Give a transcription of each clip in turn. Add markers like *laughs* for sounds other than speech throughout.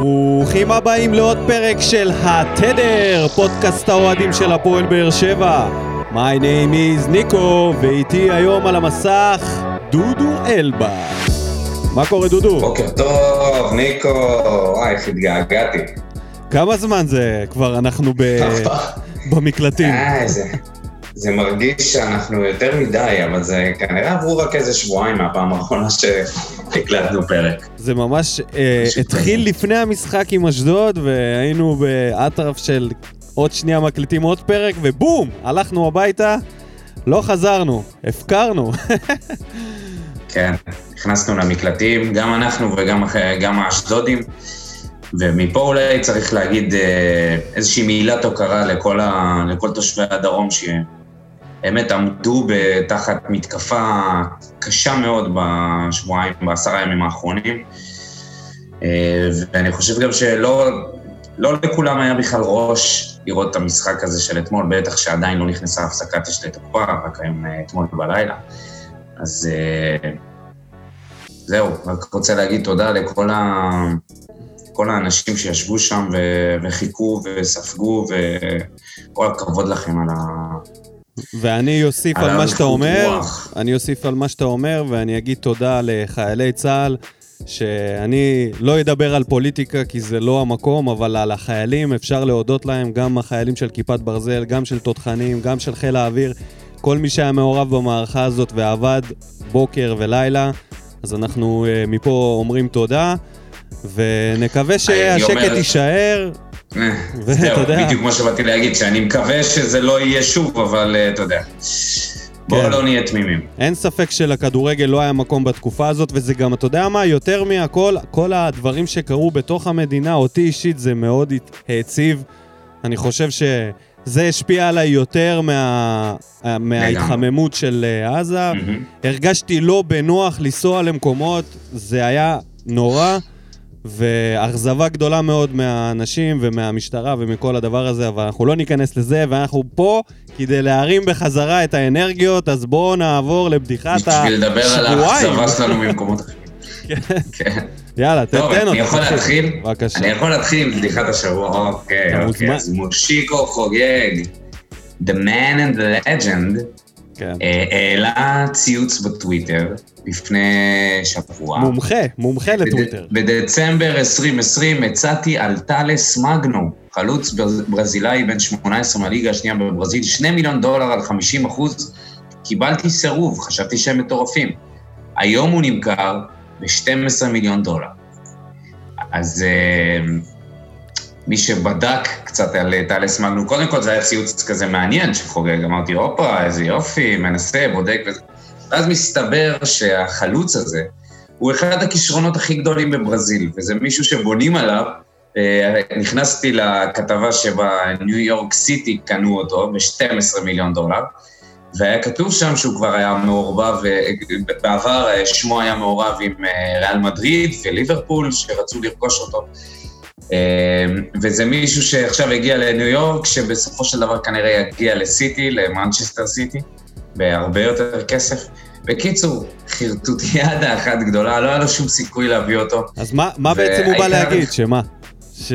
ברוכים הבאים לעוד פרק של התדר, פודקאסט האוהדים של הפועל באר שבע. My name is ניקו, ואיתי היום על המסך דודו אלבה. מה קורה דודו? בוקר טוב, ניקו, וואי, איך התגעגעתי. כמה זמן זה כבר אנחנו ב... *laughs* במקלטים? אה, זה, זה מרגיש שאנחנו יותר מדי, אבל זה כנראה עברו רק איזה שבועיים מהפעם האחרונה שהקלטנו פרק. זה ממש אה, התחיל לפני המשחק עם אשדוד, והיינו באטרף של עוד שנייה מקליטים עוד פרק, ובום! הלכנו הביתה, לא חזרנו, הפקרנו. *laughs* כן, נכנסנו למקלטים, גם אנחנו וגם גם האשדודים, ומפה אולי צריך להגיד אה, איזושהי מילת הוקרה לכל, ה, לכל תושבי הדרום, שבאמת עמדו תחת מתקפה קשה מאוד בשבועיים, בעשרה ימים האחרונים. אה, ואני חושב גם שלא לא לכולם היה בכלל ראש לראות את המשחק הזה של אתמול, בטח שעדיין לא נכנסה הפסקת אש לתוקפה, רק היום אה, אתמול בלילה. אז אה, זהו, רק רוצה להגיד תודה לכל ה... כל האנשים שישבו שם ו- וחיכו וספגו, וכל הכבוד לכם על ה... ואני אוסיף על מה שאתה אומר, רוח. אני אוסיף על מה שאתה אומר, ואני אגיד תודה לחיילי צה"ל, שאני לא אדבר על פוליטיקה כי זה לא המקום, אבל על החיילים אפשר להודות להם, גם החיילים של כיפת ברזל, גם של תותחנים, גם של חיל האוויר, כל מי שהיה מעורב במערכה הזאת ועבד בוקר ולילה, אז אנחנו אה, מפה אומרים תודה, ונקווה שהשקט יישאר. אה, זהו. בדיוק כמו שבאתי להגיד, שאני מקווה שזה לא יהיה שוב, אבל אה, אתה יודע. בואו כן. לא נהיה תמימים. אין ספק שלכדורגל לא היה מקום בתקופה הזאת, וזה גם, אתה יודע מה, יותר מהכל, כל הדברים שקרו בתוך המדינה, אותי אישית זה מאוד העציב. אני חושב שזה השפיע עליי יותר מה... מההתחממות של אה, עזה. מהמם. הרגשתי לא בנוח לנסוע למקומות, זה היה נורא, ואכזבה גדולה מאוד מהאנשים ומהמשטרה ומכל הדבר הזה, אבל אנחנו לא ניכנס לזה, ואנחנו פה כדי להרים בחזרה את האנרגיות, אז בואו נעבור לבדיחת בשביל לדבר על השבועיים. האכזבה שלנו ממקומות אחרים. *laughs* כן. יאללה, תן טוב, תן אני. יכול. להתחיל? בבקשה. אני יכול להתחיל עם בדיחת השבוע, אוקיי, אוקיי. אז מושיקו חוגג, The Man and the Legend, כן. אה, העלה ציוץ בטוויטר לפני שבוע. מומחה, מומחה בד- לטוויטר. בדצמבר 2020 הצעתי על טלס מגנו, חלוץ ברז- ברזילאי בן 18 מהליגה השנייה בברזיל, 2 מיליון דולר על 50 אחוז. קיבלתי סירוב, חשבתי שהם מטורפים. היום הוא נמכר ב-12 מיליון דולר. אז אה, מי שבדק קצת על אה, טלס מגנו, קודם כל זה היה ציוץ כזה מעניין שחוגג, אמרתי, הופה, איזה יופי, מנסה, בודק וזה. ואז מסתבר שהחלוץ הזה, הוא אחד הכישרונות הכי גדולים בברזיל, וזה מישהו שבונים עליו. אה, נכנסתי לכתבה שבה ניו יורק סיטי קנו אותו ב-12 מיליון דולר, והיה כתוב שם שהוא כבר היה מעורבב, אה, בעבר אה, שמו היה מעורב עם אה, ריאל מדריד וליברפול, שרצו לרכוש אותו. אה, וזה מישהו שעכשיו הגיע לניו יורק, שבסופו של דבר כנראה יגיע לסיטי, למנצ'סטר סיטי, בהרבה יותר כסף. בקיצור, חרטוטיאדה אחת גדולה, לא היה לו שום סיכוי להביא אותו. אז מה מה בעצם הוא בא להגיד? שמה? ש-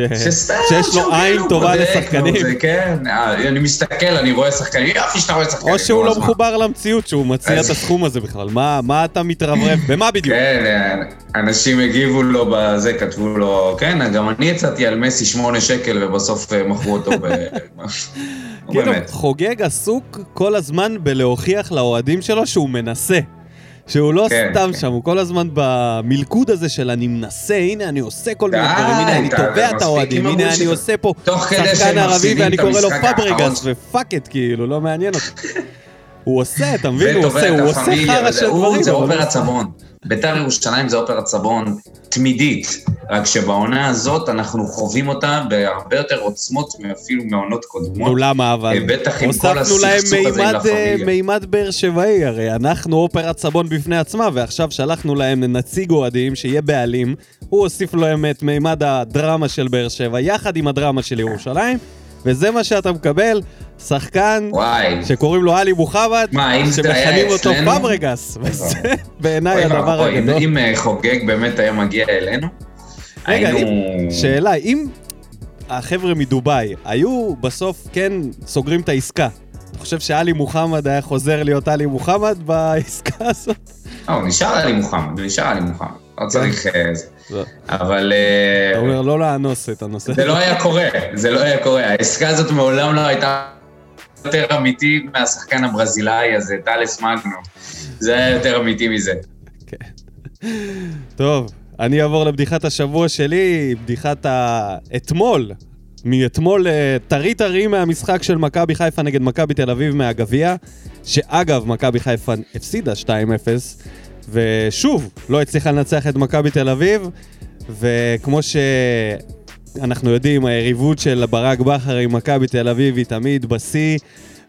שיש לו עין כאילו טובה לשחקנים? זה כן, אה, אני מסתכל, אני רואה שחקנים, יופי שאתה רואה שחקנים. או שהוא לא? מחובר למציאות, שהוא מציע את הסכום הזה בכלל. מה מה אתה מתרברב? *laughs* במה בדיוק? כן, אנשים הגיבו לו בזה, כתבו לו, כן, גם אני יצאתי על מסי שמונה שקל ובסוף אה, מכרו אותו ב... *laughs* כאילו. חוגג עסוק כל הזמן בלהוכיח לאוהדים שלו שהוא מנסה. שהוא לא כן, סתם כן. שם, הוא כל הזמן במלכוד הזה של אני מנסה, הנה אני עושה כל מיני דברים, הנה אני תובע את האוהדים, הנה אני. עושה פה שחקן ערבי ואני קורא לו פאברגס ו fuck it כאילו, לא מעניין אותי. הוא עושה, אתה מבין? הוא עושה, הוא עושה חרא של דברים. זה עושה. סבון. ביתר ירושלים זה אופרת סבון תמידית, רק שבעונה הזאת אנחנו חווים אותה בהרבה יותר עוצמות מאפילו מעונות קודמות. נו למה אבל? אה, בטח עם כל להם הסכסוך הזה עם לה פמיליה. אה, מימד באר שבעי, הרי אנחנו אופרת סבון בפני עצמה, ועכשיו שלחנו להם נציג אוהדים שיהיה בעלים, הוא הוסיף להם את מימד הדרמה של באר שבע, יחד עם הדרמה של ירושלים, וזה מה שאתה מקבל, שחקן וואי. שקוראים לו עלי מוחמד, שמכנים אותו אצלנו? פאברגס, וזה בעיניי הדבר הגדול. אם אה, חוגג באמת היה מגיע אלינו, רגע, היינו... אם- שאלה, אם החבר'ה מדובאי היו בסוף כן סוגרים את העסקה, אתה חושב שאלי מוחמד היה חוזר להיות עלי מוחמד בעסקה הזאת? לא, הוא נשאר עלי מוחמד, הוא נשאר עלי מוחמד. לא צריך... אבל... אה, אתה אומר לא לאנוס את הנושא. זה לא היה קורה, זה לא היה קורה. העסקה הזאת מעולם לא הייתה יותר אמיתי מהשחקן הברזילאי הזה, טלס מגנו. זה היה יותר אמיתי מזה. טוב, אני אעבור לבדיחת השבוע שלי, בדיחת האתמול. מאתמול אה, טרי טרי מהמשחק של מכבי חיפה נגד מכבי תל אביב מהגביע, שאגב, מכבי חיפה הפסידה 2-0, ושוב, לא הצליחה לנצח את מכבי תל אביב, וכמו שאנחנו יודעים, היריבות של ברק בכר עם מכבי תל אביב היא תמיד בשיא.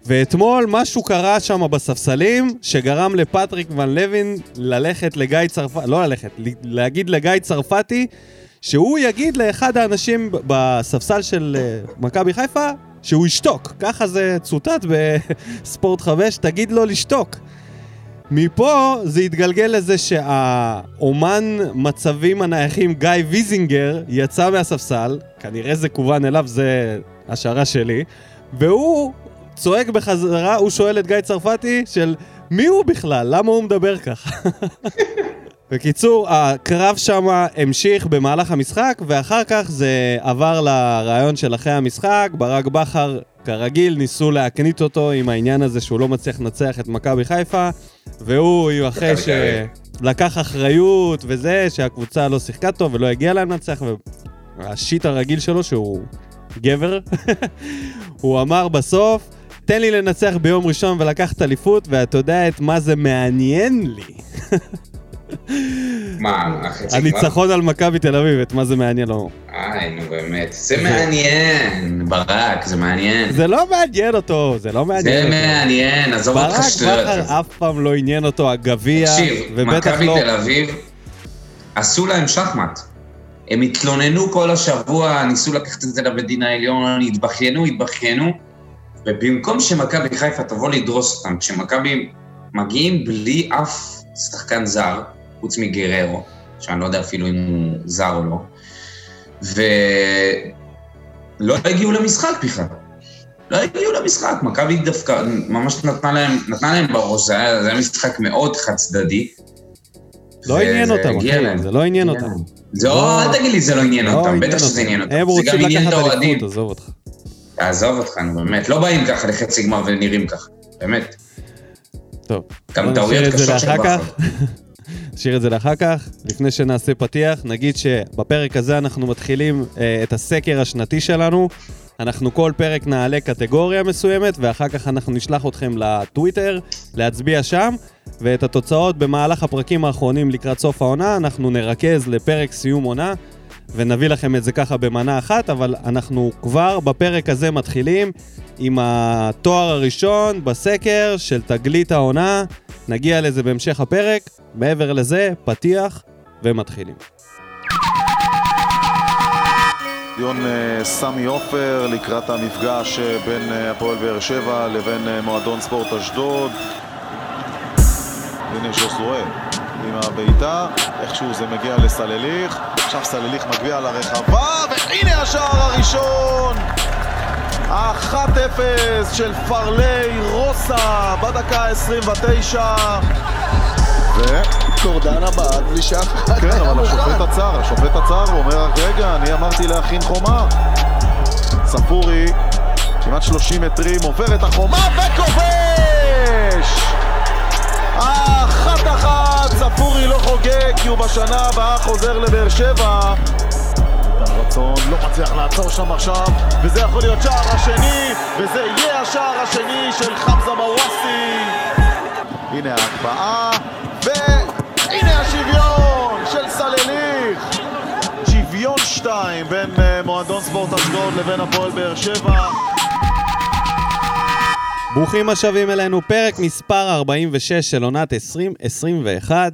ואתמול משהו קרה שם בספסלים, שגרם לפטריק ון לוין ללכת לגיא צרפתי, לא ללכת, להגיד לגיא צרפתי, שהוא יגיד לאחד האנשים בספסל של אה, מכבי חיפה, שהוא ישתוק. ככה זה צוטט *laughs* בספורט 5, תגיד לו לשתוק. מפה זה התגלגל לזה שהאומן מצבים הנייחים גיא ויזינגר יצא מהספסל, כנראה זה כוון אליו, זה השערה שלי, והוא צועק בחזרה, הוא שואל את גיא צרפתי של מי הוא בכלל? למה הוא מדבר ככה? *laughs* בקיצור, הקרב שם המשיך במהלך המשחק, ואחר כך זה עבר לרעיון של אחרי המשחק. ברק בכר, כרגיל, ניסו להקנית אותו עם העניין הזה שהוא לא מצליח לנצח את מכבי חיפה, והוא, אחרי אביב. שלקח אחריות וזה, שהקבוצה לא שיחקה טוב ולא הגיעה להם לנצח, והשיט הרגיל שלו, שהוא גבר, *laughs* הוא אמר בסוף, תן לי לנצח ביום ראשון ולקחת אליפות, ואתה יודע את מה זה מעניין לי. *laughs* מה, החצי כבר? הניצחון על מכבי תל אביב, את מה זה מעניין לו. איי, נו באמת. זה מעניין, ברק, זה מעניין. זה לא מעניין אותו, זה לא מעניין זה. מעניין, עזוב אותך ברק שטויות. בכר אף פעם לא עניין אותו הגביע, תקשיב, ובטח מכבי לא... תל אביב עשו להם שחמט. הם התלוננו כל השבוע, ניסו לקחת את זה לבית דין העליון, התבכיינו, התבכיינו, ובמקום שמכבי חיפה תבוא לדרוס אותם, כשמכבי מגיעים בלי אף שחקן זר, חוץ מגררו, שאני לא יודע אפילו אם הוא זר או לא, ולא הגיעו למשחק בכלל. לא הגיעו למשחק, מכבי דווקא ממש נתנה להם, נתנה להם בראש, זה היה, זה היה משחק מאוד חד צדדי. לא עניין אותם, אחי, זה לא עניין אותם. זה לא- לא, אל תגיד לי זה לא עניין לא אותם, בטח שזה. עניין אותם. הם זה רוצים את לקחת האוהדים. אליפות, עזוב אותך. תעזוב אותך, נו באמת, לא באים ככה לחצי גמר ונראים ככה, באמת. טוב. גם טעויות את קשות של בכר. נשאיר את זה לאחר כך. לפני שנעשה פתיח, נגיד שבפרק הזה אנחנו מתחילים אה, את הסקר השנתי שלנו. אנחנו כל פרק נעלה קטגוריה מסוימת, ואחר כך אנחנו נשלח אתכם לטוויטר להצביע שם, ואת התוצאות במהלך הפרקים האחרונים לקראת סוף העונה, אנחנו נרכז לפרק סיום עונה, ונביא לכם את זה ככה במנה אחת, אבל אנחנו כבר בפרק הזה מתחילים עם התואר הראשון בסקר של תגלית העונה. נגיע לזה בהמשך הפרק. מעבר לזה, פתיח ומתחילים. דיון אה, סמי עופר לקראת המפגש אה, בין אה, הפועל באר שבע לבין מועדון ספורט אשדוד. הנה ז'וסואה עם הבעיטה, איכשהו זה מגיע לסלליך, עכשיו סלליך מגביה לרחבה, והנה השער הראשון! ה-1-0 של פרלי רוסה בדקה ה-29 ו... קורדנה בעט בלי שאף אחד כן, אבל. השופט עצר, השופט עצר, הוא אומר, רגע, אני אמרתי להכין חומה. ספורי, כמעט 30 מטרים, עובר את החומה וכובש! האחת אחת, ספורי לא חוגג, כי הוא בשנה הבאה חוזר לבאר שבע. איתן רצון לא מצליח לעצור שם עכשיו, וזה יכול להיות שער השני, וזה יהיה השער השני של חמזה מוואסי. הנה ההקפאה, והנה השוויון של סלליך. שוויון שתיים בין אה, מועדון ספורט אשדוד לבין הפועל באר שבע. ברוכים השבים אלינו, פרק מספר 46 של עונת 2021,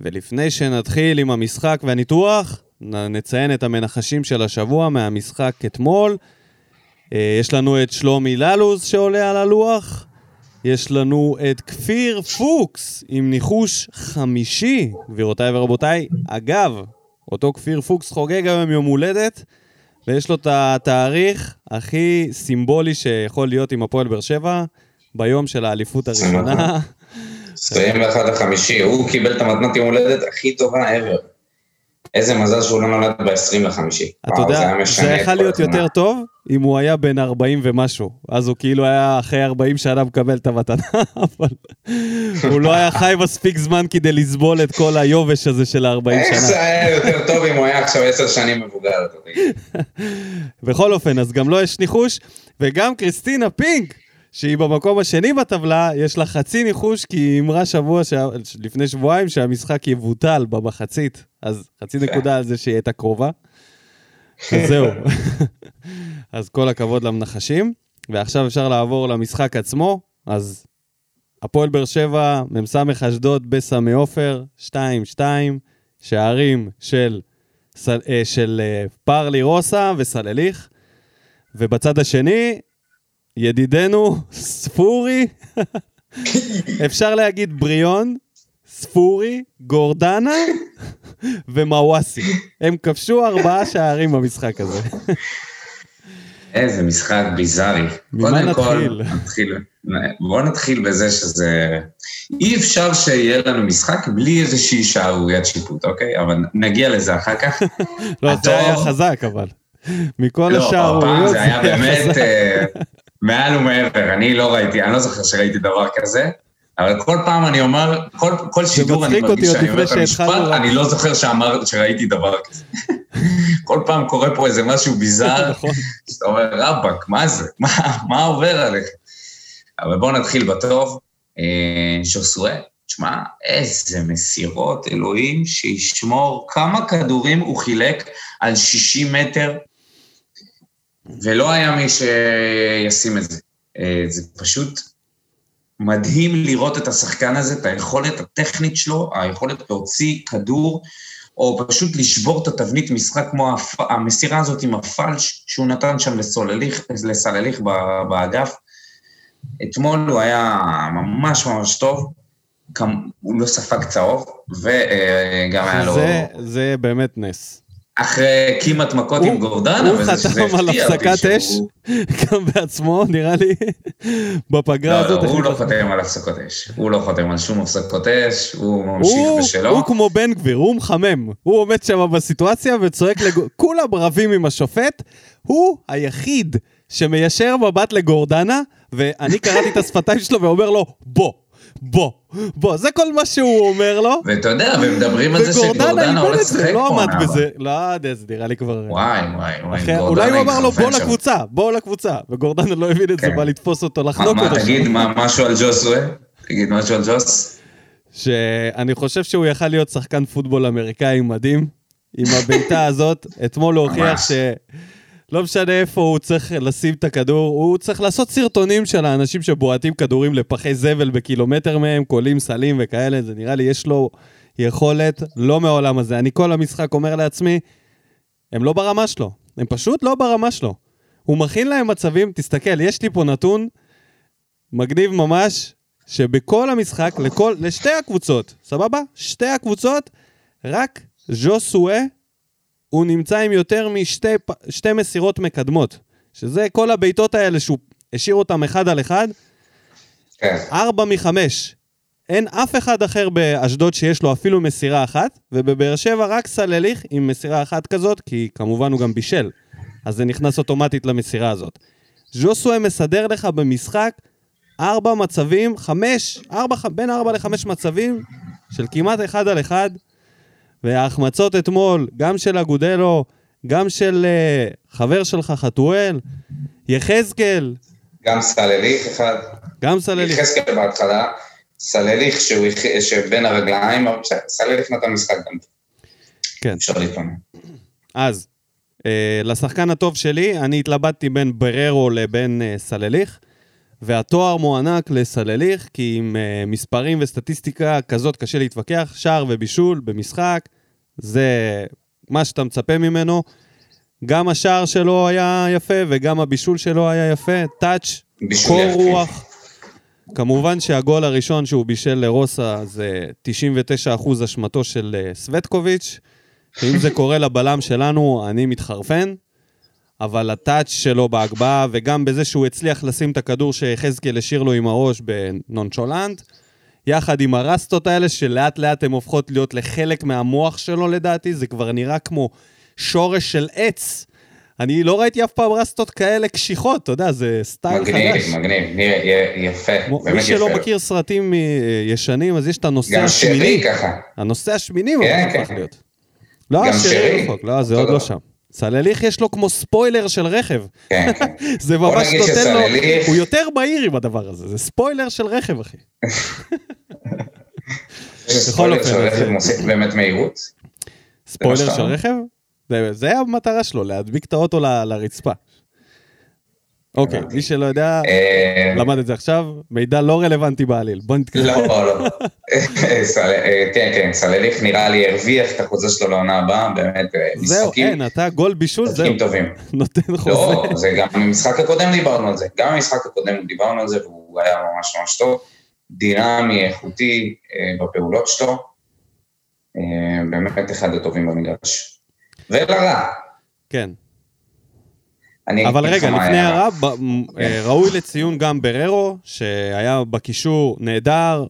ולפני שנתחיל עם המשחק והניתוח, נציין את המנחשים של השבוע מהמשחק אתמול. אה, יש לנו את שלומי ללוז שעולה על הלוח, יש לנו את כפיר פוקס עם ניחוש חמישי, גבירותיי ורבותיי. אגב, אותו כפיר פוקס חוגג היום יום הולדת, ויש לו את התאריך הכי סימבולי שיכול להיות עם הפועל באר שבע, ביום של האליפות הראשונה. *laughs* 21 לחמישי, הוא קיבל את המתנת יום הולדת הכי טובה ever. איזה מזל שהוא לא נולד ב-20 לחמישי. אתה יודע, זה יכול להיות יותר טוב אם הוא היה בן 40 ומשהו. אז הוא כאילו היה אחרי 40 שנה מקבל את המתנה, *laughs* אבל הוא לא היה חי מספיק זמן כדי לסבול את כל היובש הזה של ה-40 שנה. איך זה היה יותר טוב אם הוא היה עכשיו 10 שנים מבוגר. *laughs* בכל אופן, אז גם לו יש ניחוש, וגם קריסטינה פינק. שהיא במקום השני בטבלה, יש לה חצי ניחוש, כי היא אמרה שבוע, ש... לפני שבועיים, שהמשחק יבוטל במחצית. אז חצי נקודה על זה שהיא הייתה קרובה. אז זהו. *laughs* אז כל הכבוד למנחשים. ועכשיו אפשר לעבור למשחק עצמו. אז הפועל באר שבע, מ"ס אשדוד בסמי עופר, 2-2, שערים של, אה, של אה, פרלי רוסה וסלליך. ובצד השני, ידידנו ספורי, *laughs* אפשר להגיד בריון, ספורי, גורדנה ומוואסי. הם כבשו ארבעה שערים במשחק הזה. איזה משחק ביזארי. ממה נתחיל? נתחיל? בואו נתחיל בזה שזה... אי אפשר שיהיה לנו משחק בלי איזושהי שערוריית שיפוט, אוקיי? אבל נגיע לזה אחר כך. *laughs* לא, זה היה חזק אבל. מכל לא, השערוריות זה היה באמת... מעל ומעבר, אני לא ראיתי, אני לא זוכר שראיתי דבר כזה, אבל כל פעם אני אומר, כל, כל שידור אני מרגיש שאני אומר את המשפט, אני לא זוכר שאמר, שראיתי דבר כזה. *laughs* כל פעם קורה פה איזה משהו ביזאר, *laughs* נכון. שאתה אומר, רבאק, מה זה? *laughs* מה, מה עובר עליך? אבל בואו נתחיל בטוב. אה, שוסואה, תשמע, איזה מסירות, אלוהים, שישמור כמה כדורים הוא חילק על 60 מטר ולא היה מי שישים את זה. אה, זה פשוט מדהים לראות את השחקן הזה, את היכולת הטכנית שלו, היכולת להוציא כדור, או פשוט לשבור את התבנית משחק כמו הפ... המסירה הזאת עם הפלש שהוא נתן שם לסולליך, לסלליך באגף. אתמול הוא היה ממש ממש טוב, הוא לא ספג צהוב, וגם היה לו... זה, זה באמת נס. אחרי כמעט מכות עם גורדנה. הוא חתם על הפסקת אש, *laughs* גם בעצמו, נראה לי, *laughs* בפגרה לא, הזאת. לא, הוא לא חותם על הפסקות אש. הוא לא חותם על שום הפסקות אש, הוא ממשיך בשלו. הוא כמו בן גביר, הוא מחמם. הוא עומד שם בסיטואציה וצועק, *laughs* כולם רבים עם השופט, הוא היחיד שמיישר מבט לגורדנה, ואני קראתי את השפתיים שלו ואומר לו, בוא. בוא, בוא, זה כל מה שהוא אומר לו. ואתה יודע, ומדברים על זה שגורדנה הולך לשחק פה. לא עמד בזה, לא יודע, זה נראה לי כבר... וואי, וואי, וואי, אולי הוא אמר לו, בוא לקבוצה, בוא לקבוצה, וגורדנה לא הבין את זה, כן. בא לתפוס אותו, לחנוק אותו. מה, תגיד משהו על ג'וסווה? תגיד משהו על ג'וס? שאני חושב שהוא יכל להיות שחקן פוטבול אמריקאי מדהים, עם הבעיטה *laughs* הזאת, אתמול הוא הוכיח ש... לא משנה איפה הוא צריך לשים את הכדור, הוא צריך לעשות סרטונים של האנשים שבועטים כדורים לפחי זבל בקילומטר מהם, קולים סלים וכאלה, זה נראה לי יש לו יכולת לא מעולם הזה. אני כל המשחק אומר לעצמי, הם לא ברמה שלו, הם פשוט לא ברמה שלו. הוא מכין להם מצבים, תסתכל, יש לי פה נתון מגניב ממש, שבכל המשחק, לכל, לשתי הקבוצות, סבבה? שתי הקבוצות, רק ז'וסואה הוא נמצא עם יותר משתי מסירות מקדמות, שזה כל הבעיטות האלה שהוא השאיר אותם אחד על אחד, כן. ארבע מחמש. אין אף אחד אחר באשדוד שיש לו אפילו מסירה אחת, ובבאר שבע רק סלליך עם מסירה אחת כזאת, כי כמובן הוא גם בישל, אז זה נכנס אוטומטית למסירה הזאת. ז'וסווה מסדר לך במשחק ארבע מצבים, חמש, ארבע, בין ארבע לחמש מצבים של כמעט אחד על אחד, וההחמצות אתמול, גם של אגודלו, גם של uh, חבר שלך, חתואל, יחזקאל. גם סלליך אחד. גם סלליך. יחזקאל בהתחלה, סלליך שהוא שבין הרגליים, אבל בסדר, סלליך נתן משחק גם. כן. אפשר להתלונן. אז, uh, לשחקן הטוב שלי, אני התלבטתי בין בררו לבין uh, סלליך. והתואר מוענק לסלליך, כי עם uh, מספרים וסטטיסטיקה כזאת קשה להתווכח, שער ובישול במשחק, זה מה שאתה מצפה ממנו. גם השער שלו היה יפה וגם הבישול שלו היה יפה, טאץ', קור רוח. כמובן שהגול הראשון שהוא בישל לרוסה זה 99% אשמתו של uh, סווטקוביץ', ואם זה קורה לבלם שלנו, אני מתחרפן, אבל הטאץ' שלו בהגבהה, וגם בזה שהוא הצליח לשים את הכדור שיחזקאל השאיר לו עם הראש בנונשולנט, יחד עם הרסטות האלה, שלאט לאט הן הופכות להיות לחלק מהמוח שלו לדעתי, זה כבר נראה כמו שורש של עץ. אני לא ראיתי אף פעם רסטות כאלה קשיחות, אתה יודע, זה סטייל מגניב, חדש. מגניב, נראה יפה, באמת מי שלא יפה. מכיר סרטים אה, ישנים, אז יש את הנושא גם השמיני. שרי ככה. הנושא השמיני כן, כן. לא, גם השרי שרי. רחוק, לא, זה עוד לא. שם. סלליך יש לו כמו ספוילר של רכב. כן. *laughs* זה ממש נותן לו, שסלליך- הוא יותר מהיר עם הדבר הזה, זה ספוילר של רכב, אחי. *laughs* אופן, שהרכב אז- מוסיף באמת מהירות. ספוילר של? רכב? זה- המטרה שלו, להדביק את האוטו לרצפה. אוקיי. מי שלא יודע, אה, למד את זה עכשיו, מידע לא רלוונטי בעליל. בוא נתקדם. לא, לא. סל- אה, כן, כן, סלליך נראה לי הרוויח את החוזה שלו לעונה הבאה, באמת, אה, זהו, משחקים אין, אתה גול בישול, זהו. משחקים טובים. *laughs* נותן לא, חוזה. זה גם במשחק הקודם דיברנו על זה. גם במשחק הקודם דיברנו על זה, והוא היה ממש ממש טוב. דינמי, איכותי אה, בפעולות שלו. אה, באמת אחד הטובים במגרש. ולרע. כן. אבל רגע, לפני. הרע, מ- אה, ראוי לציון גם בררו, שהיה בקישור נהדר,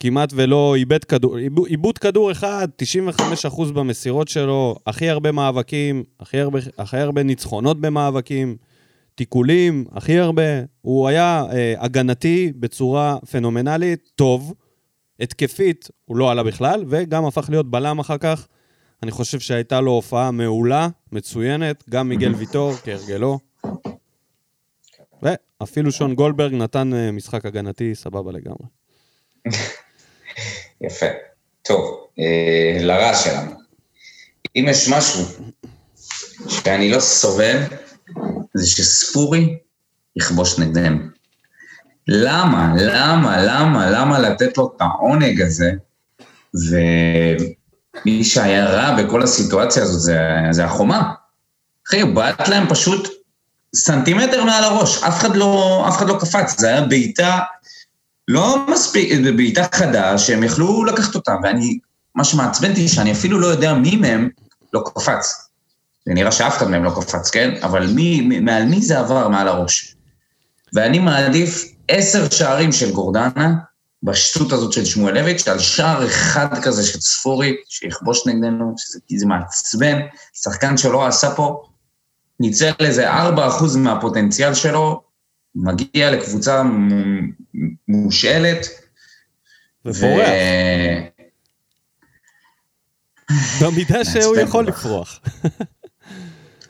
כמעט ולא איבד כדור, איבו- איבוד כדור אחד, 95% במסירות שלו, הכי הרבה מאבקים, הכי הרבה, הכי הרבה ניצחונות במאבקים, תיקולים, הכי הרבה. הוא היה אה, הגנתי בצורה פנומנלית, טוב, התקפית, הוא לא עלה בכלל, וגם הפך להיות בלם אחר כך. אני חושב שהייתה לו הופעה מעולה, מצוינת, גם מיגל ויטור, כהרגלו. ואפילו שון גולדברג נתן אה, משחק הגנתי סבבה לגמרי. *laughs* יפה. טוב, אה, לרע שלנו. אם יש משהו שאני לא סובל, זה שספורי יכבוש נגדנו. למה? למה? למה? למה לתת לו את העונג הזה? ומי שהיה רע בכל הסיטואציה הזאת זה, זה החומה. אחי, הוא בעט להם פשוט סנטימטר מעל הראש, אף אחד לא, אף אחד לא קפץ, זה היה בעיטה לא מספיק, בעיטה חדה שהם יכלו לקחת אותה, ואני, מה שמעצבן אותי שאני אפילו לא יודע מי מהם לא קפץ. זה נראה שאף אחד מהם לא קפץ, כן? אבל מי, מי, מעל מי זה עבר מעל הראש? ואני מעדיף עשר שערים של גורדנה, בשטות הזאת של שמואלביץ', על שער אחד כזה של צפורי, שיכבוש נגדנו, שזה מעצבן, שחקן שלא עשה פה, ניצל איזה 4% מהפוטנציאל שלו, מגיע לקבוצה מושאלת. ופורח, במידה שהוא יכול. לפרוח.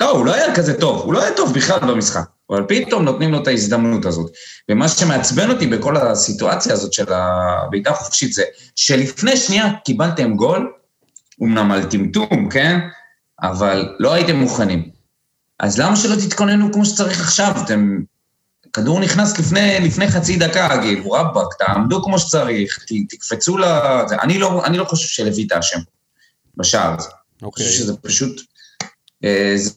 לא, הוא לא היה כזה טוב, הוא לא היה טוב בכלל במשחק, אבל פתאום נותנים לו את ההזדמנות הזאת. ומה שמעצבן אותי בכל הסיטואציה הזאת של הבעיטה החופשית זה שלפני שנייה קיבלתם גול, אמנם על טמטום, כן? אבל לא הייתם מוכנים. אז למה שלא תתכוננו כמו שצריך עכשיו? אתם... כדור נכנס לפני, לפני חצי דקה, כאילו, רבאק, תעמדו כמו שצריך, ת, תקפצו ל... אני, לא, אני לא חושב שלויטה אשם בשער הזה. אני אוקיי. חושב שזה פשוט... אה, זה,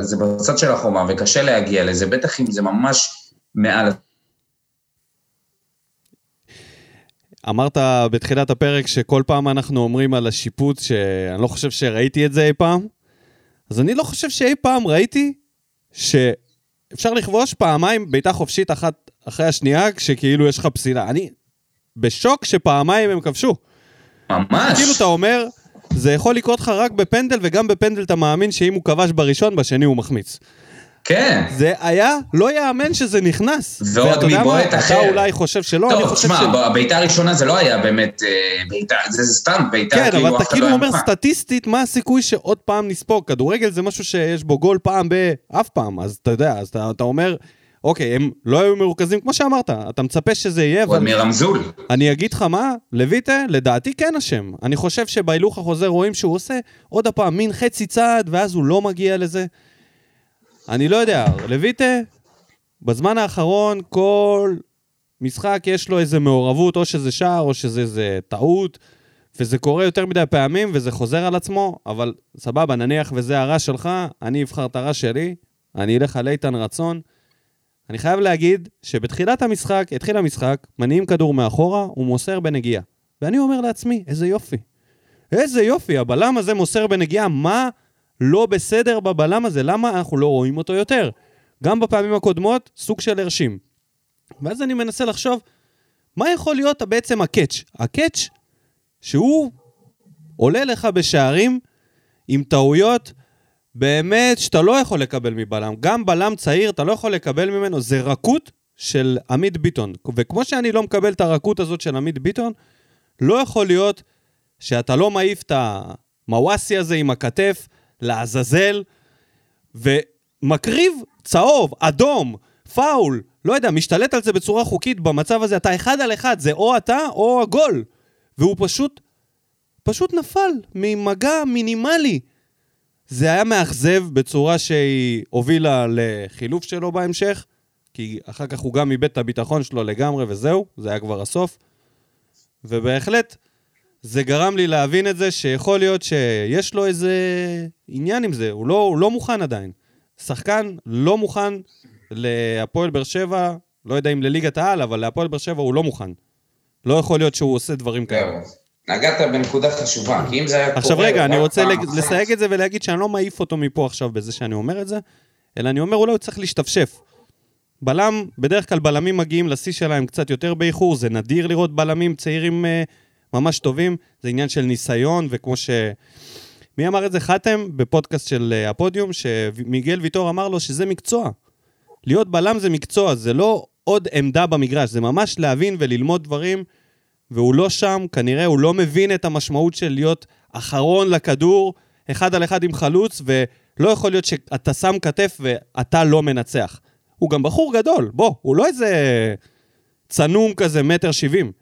זה בצד של החומה, וקשה להגיע לזה, בטח אם זה ממש מעל... אמרת בתחילת הפרק שכל פעם אנחנו אומרים על השיפוט שאני לא חושב שראיתי את זה אי פעם, אז אני לא חושב שאי פעם ראיתי שאפשר לכבוש פעמיים בעיטה חופשית אחת אחרי השנייה כשכאילו יש לך פסילה. אני בשוק שפעמיים הם כבשו. ממש. כאילו אתה אומר, זה יכול לקרות לך רק בפנדל, וגם בפנדל אתה מאמין שאם הוא כבש בראשון, בשני הוא מחמיץ. כן. זה היה, לא יאמן שזה נכנס. ועוד? מבועט אתה אחר. אולי חושב שלא, אני טוב, חושב תשמע, ש... הבעיטה הראשונה זה לא היה באמת אה, בעיטה, זה סתם בעיטה, כן, כאילו אבל אתה כאילו לא אומר. סטטיסטית, מה הסיכוי שעוד פעם נספוג? כדורגל זה משהו שיש בו גול פעם באף פעם, אז אתה יודע, אז אתה, אתה אומר, אוקיי, הם לא היו מרוכזים, כמו שאמרת, אתה מצפה שזה יהיה, עוד אבל מרמזול. אני אגיד לך מה, לויטה, לדעתי כן אשם. אני חושב שבהילוך החוזר רואים שהוא עושה עוד הפעם מין חצי צעד, ואז הוא לא מגיע לזה. אני לא יודע, לויטה, בזמן האחרון, כל משחק יש לו איזה מעורבות, או שזה שער, או שזה איזה טעות, וזה קורה יותר מדי פעמים, וזה חוזר על עצמו, אבל סבבה, נניח וזה הרע שלך, אני אבחר את הרע שלי, אני אלך על איתן רצון. אני חייב להגיד שבתחילת המשחק, התחיל המשחק, מניעים כדור מאחורה, הוא מוסר בנגיעה. ואני אומר לעצמי, איזה יופי. איזה יופי, הבלם הזה מוסר בנגיעה, מה לא בסדר בבלם הזה? למה אנחנו לא רואים אותו יותר? גם בפעמים הקודמות, סוג של הרשים. ואז אני מנסה לחשוב, מה יכול להיות בעצם הקאץ'? הקאץ' שהוא עולה לך בשערים עם טעויות באמת שאתה לא יכול לקבל מבלם. גם בלם צעיר, אתה לא יכול לקבל ממנו, זה רכות של עמית ביטון. וכמו שאני לא מקבל את הרכות הזאת של עמית ביטון, לא יכול להיות שאתה לא מעיף את המוואסי הזה עם הכתף לעזאזל, ומקריב צהוב, אדום, פאול, לא יודע, משתלט על זה בצורה חוקית במצב הזה, אתה אחד על אחד, זה או אתה או הגול. והוא פשוט, פשוט נפל ממגע מינימלי. זה היה מאכזב בצורה שהיא הובילה לחילוף שלו בהמשך, כי אחר כך הוא גם איבד את הביטחון שלו לגמרי וזהו, זה היה כבר הסוף. ובהחלט, זה גרם לי להבין את זה שיכול להיות שיש לו איזה עניין עם זה, הוא לא, הוא לא מוכן עדיין. שחקן לא מוכן להפועל באר שבע, לא יודע אם לליגת העל, אבל להפועל באר שבע הוא לא מוכן. לא יכול להיות שהוא עושה דברים כאלה. נגעת בנקודה חשובה, כי אם זה היה קורה... עכשיו רגע, אני רוצה לסייג את זה ולהגיד שאני לא מעיף אותו מפה עכשיו בזה שאני אומר את זה, אלא אני אומר אולי הוא צריך להשתפשף. בלם, בדרך כלל בלמים מגיעים לשיא שלהם קצת יותר באיחור, זה נדיר לראות בלמים צעירים uh, ממש טובים, זה עניין של ניסיון, וכמו ש... מי אמר את זה? חתם בפודקאסט של uh, הפודיום, שמיגל ויטור אמר לו שזה מקצוע. להיות בלם זה מקצוע, זה לא עוד עמדה במגרש, זה ממש להבין וללמוד דברים, והוא לא שם, כנראה הוא לא מבין את המשמעות של להיות אחרון לכדור, אחד על אחד עם חלוץ, ולא יכול להיות שאתה שם כתף ואתה לא מנצח. הוא גם בחור גדול, בוא, הוא לא איזה צנום כזה, מטר שבעים.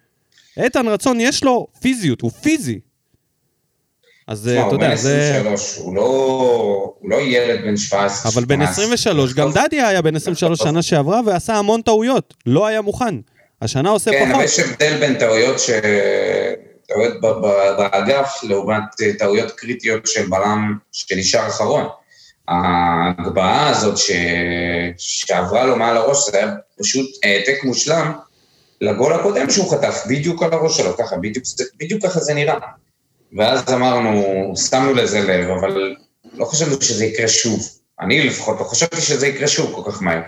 איתן רצון יש לו פיזיות, הוא פיזי. אז אתה יודע, זה... הוא 23, הוא לא, הוא לא ילד בן 17. אבל בן 23, גם דדיה היה בן 23 שנה שעברה ועשה המון טעויות, לא היה מוכן. השנה עושה כן, פחות. כן, אבל יש הבדל בין טעויות ש... טעויות באגף לעומת טעויות קריטיות של בלם שנשאר אחרון. ההגבהה הזאת ש... שעברה לו מעל הראש, זה היה פשוט העתק מושלם לגול הקודם שהוא חטף, בדיוק על הראש שלו, ככה, בדיוק, בדיוק ככה זה נראה. ואז אמרנו, שמנו לזה לב, אבל לא חשבנו שזה יקרה שוב. אני לפחות לא חשבתי שזה יקרה שוב כל כך מהר.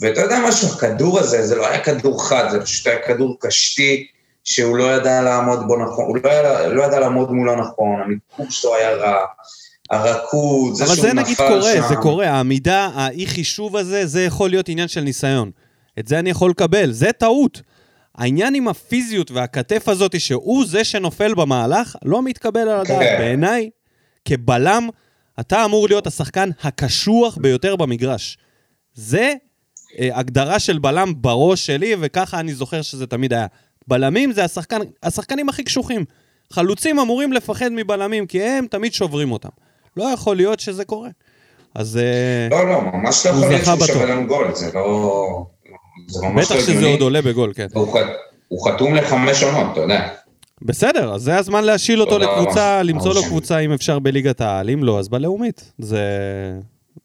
ואתה יודע משהו, הכדור הזה, זה לא היה כדור חד, זה פשוט היה כדור קשתי, שהוא לא ידע לעמוד בו נכון, הוא לא ידע, לא ידע לעמוד מולו נכון, המיקום שלו היה רע, הרכות, זה שהוא נפל שם. אבל זה נגיד קורה, שם. זה קורה, העמידה, האי חישוב הזה, זה יכול להיות עניין של ניסיון. את זה אני יכול לקבל, זה טעות. העניין עם הפיזיות והכתף הזאת, שהוא זה שנופל במהלך, לא מתקבל על הדעת. כן. בעיניי, כבלם, אתה אמור להיות השחקן הקשוח ביותר במגרש. זה הגדרה של בלם בראש שלי, וככה אני זוכר שזה תמיד היה. בלמים זה השחקן, השחקנים הכי קשוחים. חלוצים אמורים לפחד מבלמים, כי הם תמיד שוברים אותם. לא יכול להיות שזה קורה. אז אה, לא, לא, ממש לא יכול להיות שהוא שווה לנו גול, זה לא... זה ממש בטח לא שזה עוד עולה בגול, כן. הוא, הוא חתום לחמש עונות, אתה יודע. בסדר, אז זה הזמן להשיל אותו לקבוצה, למצוא לו קבוצה אם אפשר בליגת העל, אם לא, אז בלאומית. זה,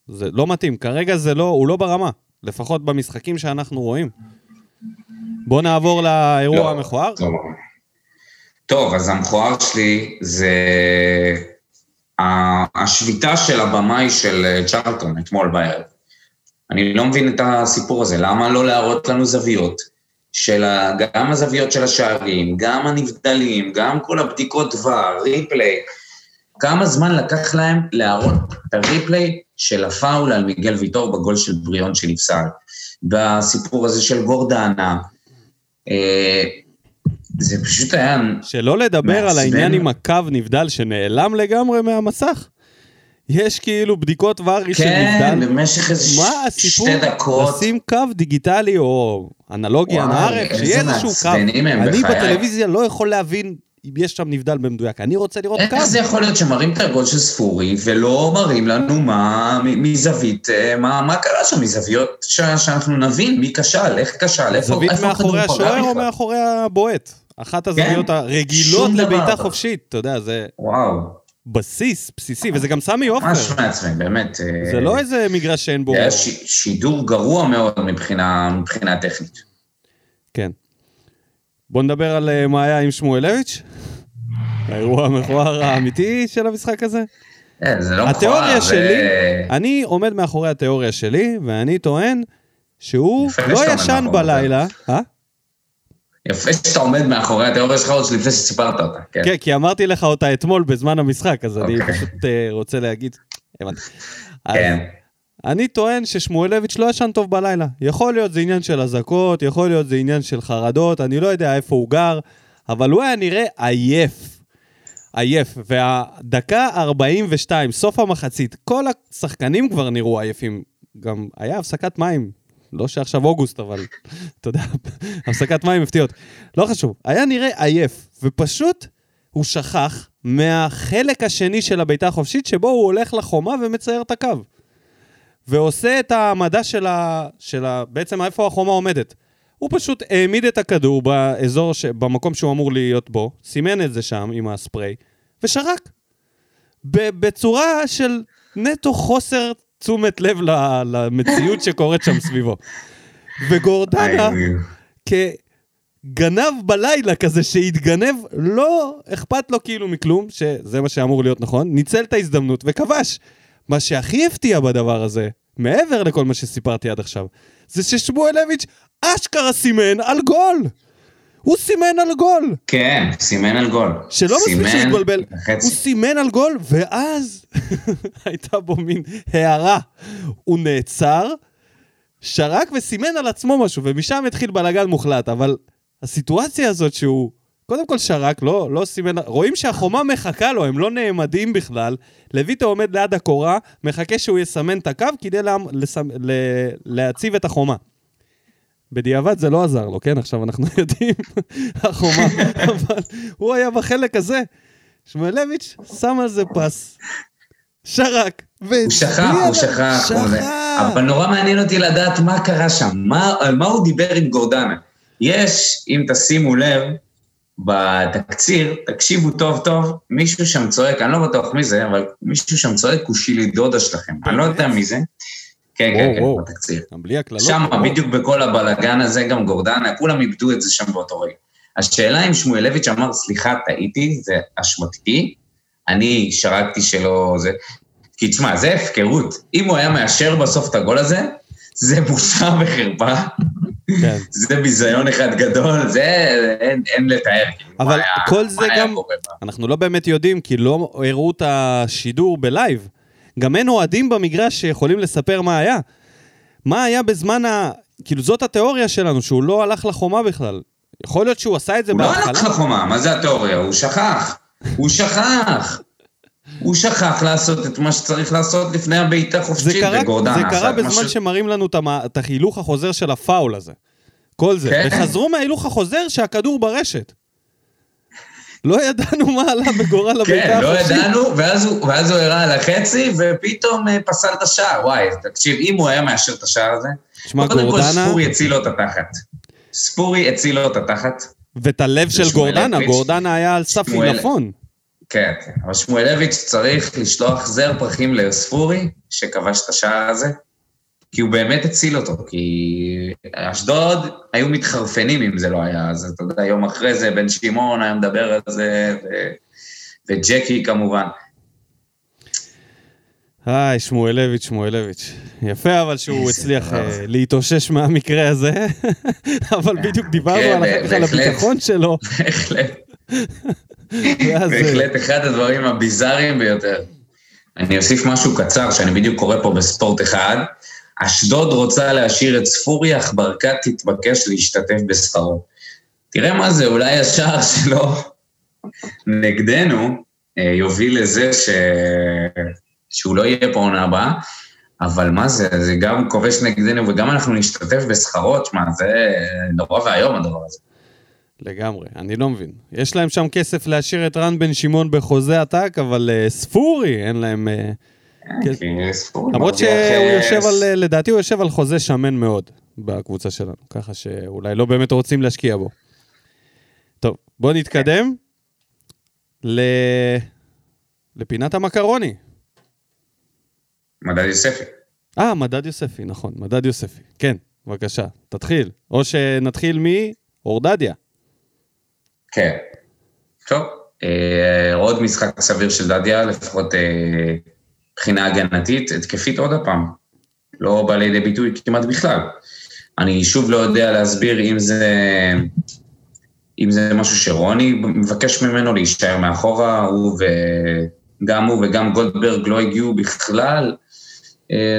זה לא מתאים, כרגע זה לא, הוא לא ברמה, לפחות במשחקים שאנחנו רואים. בוא נעבור לאירוע לא, המכוער. לא. טוב, אז המכוער שלי זה השביתה של הבמאי של צ'רלטון אתמול בערב. אני לא מבין את הסיפור הזה, למה לא להראות לנו זוויות של גם הזוויות של השערים, גם הנבדלים, גם כל הבדיקות דבר, ריפליי. כמה זמן לקח להם להראות את הריפליי של הפאול על מיגל ויטור בגול של בריאון שנפסל, בסיפור הזה של גורדנה. אה, זה פשוט היה... שלא לדבר מעצבן. על העניין עם הקו נבדל שנעלם לגמרי מהמסך. יש כאילו בדיקות ור של נבדל. כן, במשך איזה. הסיפור? שתי דקות. לשים קו דיגיטלי או אנלוגי אנערף, שיהיה איזשהו קו. אני בטלוויזיה לא יכול להבין אם יש שם נבדל במדויק. אני רוצה לראות קו. איך זה יכול להיות שמראים את הגול של ספורי ולא מראים לנו מה, מזווית, אה, מה, מה קרה שם, מזוויות ש, שאנחנו נבין מי כשל, איך כשל, איפה זווית מאחורי השוער או מאחורי הבועט? אחת הזוויות כן? הרגילות לבעיטה חופשית, אתה יודע, זה... וואו. בסיס, בסיסי, וזה גם סמי עופר. ממש מעצבן, באמת. זה אה, לא איזה מגרש שאין בו... זה היה ש... שידור גרוע מאוד מבחינה, מבחינה טכנית. כן. בוא נדבר על uh, מה היה עם שמואלביץ'. האירוע המכוער האמיתי של המשחק הזה? אה, זה לא מכוער, התיאוריה שלי, אני עומד מאחורי התיאוריה שלי, ואני טוען שהוא לא ישן בלילה. אה? יפה שאתה עומד מאחורי התיאוריה שלך עוד לפני שסיפרת אותה, כן. כן, כי אמרתי לך אותה אתמול בזמן המשחק, אז אני אוקיי. פשוט אה, רוצה להגיד... כן. אני טוען ששמואלביץ' לא ישן טוב בלילה. יכול להיות זה עניין של אזעקות, יכול להיות זה עניין של חרדות, אני לא יודע איפה הוא גר, אבל הוא היה נראה עייף. עייף. והדקה 42, סוף המחצית, כל השחקנים כבר נראו עייפים. גם היה הפסקת מים. לא שעכשיו אוגוסט, אבל אתה יודע, הפסקת מים הפתיעות. לא חשוב. היה נראה עייף, ופשוט הוא שכח מהחלק השני של הבעיטה החופשית, שבו הוא הולך לחומה ומצייר את הקו. ועושה את העמדה של ה... של ה... בעצם איפה החומה עומדת. הוא פשוט העמיד את הכדור באזור, ש... במקום שהוא אמור להיות בו, סימן את זה שם עם הספרי, ושרק. ב... בצורה של נטו חוסר תשומת לב ל... למציאות שקורית שם סביבו. וגורדנה, כגנב בלילה כזה שהתגנב, לא אכפת לו כאילו מכלום, שזה מה שאמור להיות נכון, ניצל את ההזדמנות וכבש. מה שהכי הפתיע בדבר הזה, מעבר לכל מה שסיפרתי עד עכשיו, זה ששמואלביץ' אשכרה סימן על גול! הוא סימן על גול! כן, סימן על גול. שלא מספיק שהוא התבלבל. הוא סימן על גול, ואז *laughs* הייתה בו מין הערה. הוא נעצר, שרק וסימן על עצמו משהו, ומשם התחיל בלאגן מוחלט, אבל הסיטואציה הזאת שהוא, קודם כל שרק, לא, לא סימן, רואים שהחומה מחכה לו, הם לא נעמדים בכלל. לויטו עומד ליד הקורה, מחכה שהוא יסמן את הקו כדי לה, לסמ, ל, להציב את החומה. בדיעבד זה לא עזר לו, כן? עכשיו אנחנו *laughs* יודעים, החומה, אבל הוא היה בחלק הזה. שמואלביץ' שם על זה פס, שרק, הוא שכח, הוא. שכח. אבל נורא מעניין אותי לדעת מה קרה שם, מה, על מה הוא דיבר עם גורדנה. יש, אם תשימו לב, בתקציר, תקשיבו טוב טוב, מישהו שם צועק, אני לא בטוח מי זה, אבל מישהו שם צועק, הוא שילי דודה שלכם. אני לא יודע מי זה. כן, כן, כן. בתקציר. גם בלי הקללות. שם. בדיוק בכל הבלגן הזה, גם גורדנה, כולם איבדו את זה שם באותו רגע. השאלה אם שמואלביץ' אמר, סליחה, טעיתי, זה אשמתי, אני שרקתי שלא זה... כי תשמע, זה הפקרות. אם הוא היה מאשר בסוף את הגול הזה, זה בושה וחרפה, כן. זה ביזיון אחד גדול, זה אין, אין לתאר. כאילו, אבל היה- כל זה גם-. אנחנו לא באמת יודעים, כי לא הראו את השידור בלייב. גם אין אוהדים במגרש שיכולים לספר מה היה. מה היה בזמן ה... כאילו, זאת התיאוריה שלנו, שהוא לא הלך לחומה בכלל. יכול להיות שהוא עשה את זה הוא לא בהתחלה. הלך לחומה, מה זה התיאוריה? הוא שכח. הוא שכח. הוא שכח לעשות את מה שצריך לעשות לפני הבעיטה חופשית, קרה, וגורדנה זה קרה בזמן ש- שמראים לנו את, החילוך החוזר של הפאול הזה. כל זה. כן. וחזרו מההילוך החוזר שהכדור ברשת. לא ידענו מה עלה בגורל הבעיטה כן, לא החופשית. ידענו, ואז הוא, ואז הוא הראה על החצי, ופתאום אה, פסל את השער. וואי, תקשיב, אם הוא היה מאשר את השער הזה, שמע, קודם כל גורדנה, ספורי הציל לו את התחת. ספורי הציל לו את התחת. ואת הלב של גורדנה. גורדנה היה על סף עילפון. כן, כן. אבל שמואלביץ' צריך לשלוח זר פרחים לספורי, שכבש את השער הזה, כי הוא באמת הציל אותו, כי אשדוד היו מתחרפנים אם זה לא היה, אז אתה יודע, יום אחרי זה בן שמעון היה מדבר על זה, ו... וג'קי כמובן. היי, שמואלביץ', שמואלביץ'. יפה אבל שהוא הצליח. אה, להתאושש מהמקרה הזה, *laughs* אבל בדיוק דיברנו כן, על. הביטחון שלו, בהחלט. בהחלט אחד הדברים הביזאריים ביותר. אני אוסיף משהו קצר שאני בדיוק קורא פה בספורט אחד. אשדוד רוצה להשאיר את ספורי, אך ברקת תתבקש להשתתף בשכרו. תראה מה זה, אולי השער שלו נגדנו אה, יוביל לזה ש... שהוא לא יהיה פה עונה הבאה, אבל מה זה, זה גם כובש נגדנו וגם אנחנו נשתתף בשכרו, תשמע, זה נורא ואיום הדבר הזה. לגמרי, אני לא מבין. יש להם שם כסף להשאיר את רן בן שמעון בחוזה עתק, אבל אה, ספורי, אין להם... ספורי למרות שהוא יושב על, אה, לדעתי הוא יושב על חוזה שמן מאוד בקבוצה שלנו, ככה שאולי לא באמת רוצים להשקיע בו. טוב, בואו נתקדם ל... לפינת המקרוני. מדד יוספי. אה, מדד יוספי, נכון, מדד יוספי. כן, בבקשה, תתחיל. או שנתחיל מאורדדיה. כן. טוב, אה, עוד משחק סביר של דדיה, לפחות אה, מבחינה הגנתית, התקפית עוד הפעם. לא בא לידי ביטוי כמעט בכלל. אני שוב לא יודע להסביר אם זה, אם זה משהו שרוני מבקש ממנו להישאר מאחורה, הוא וגם הוא וגם גולדברג לא הגיעו בכלל אה,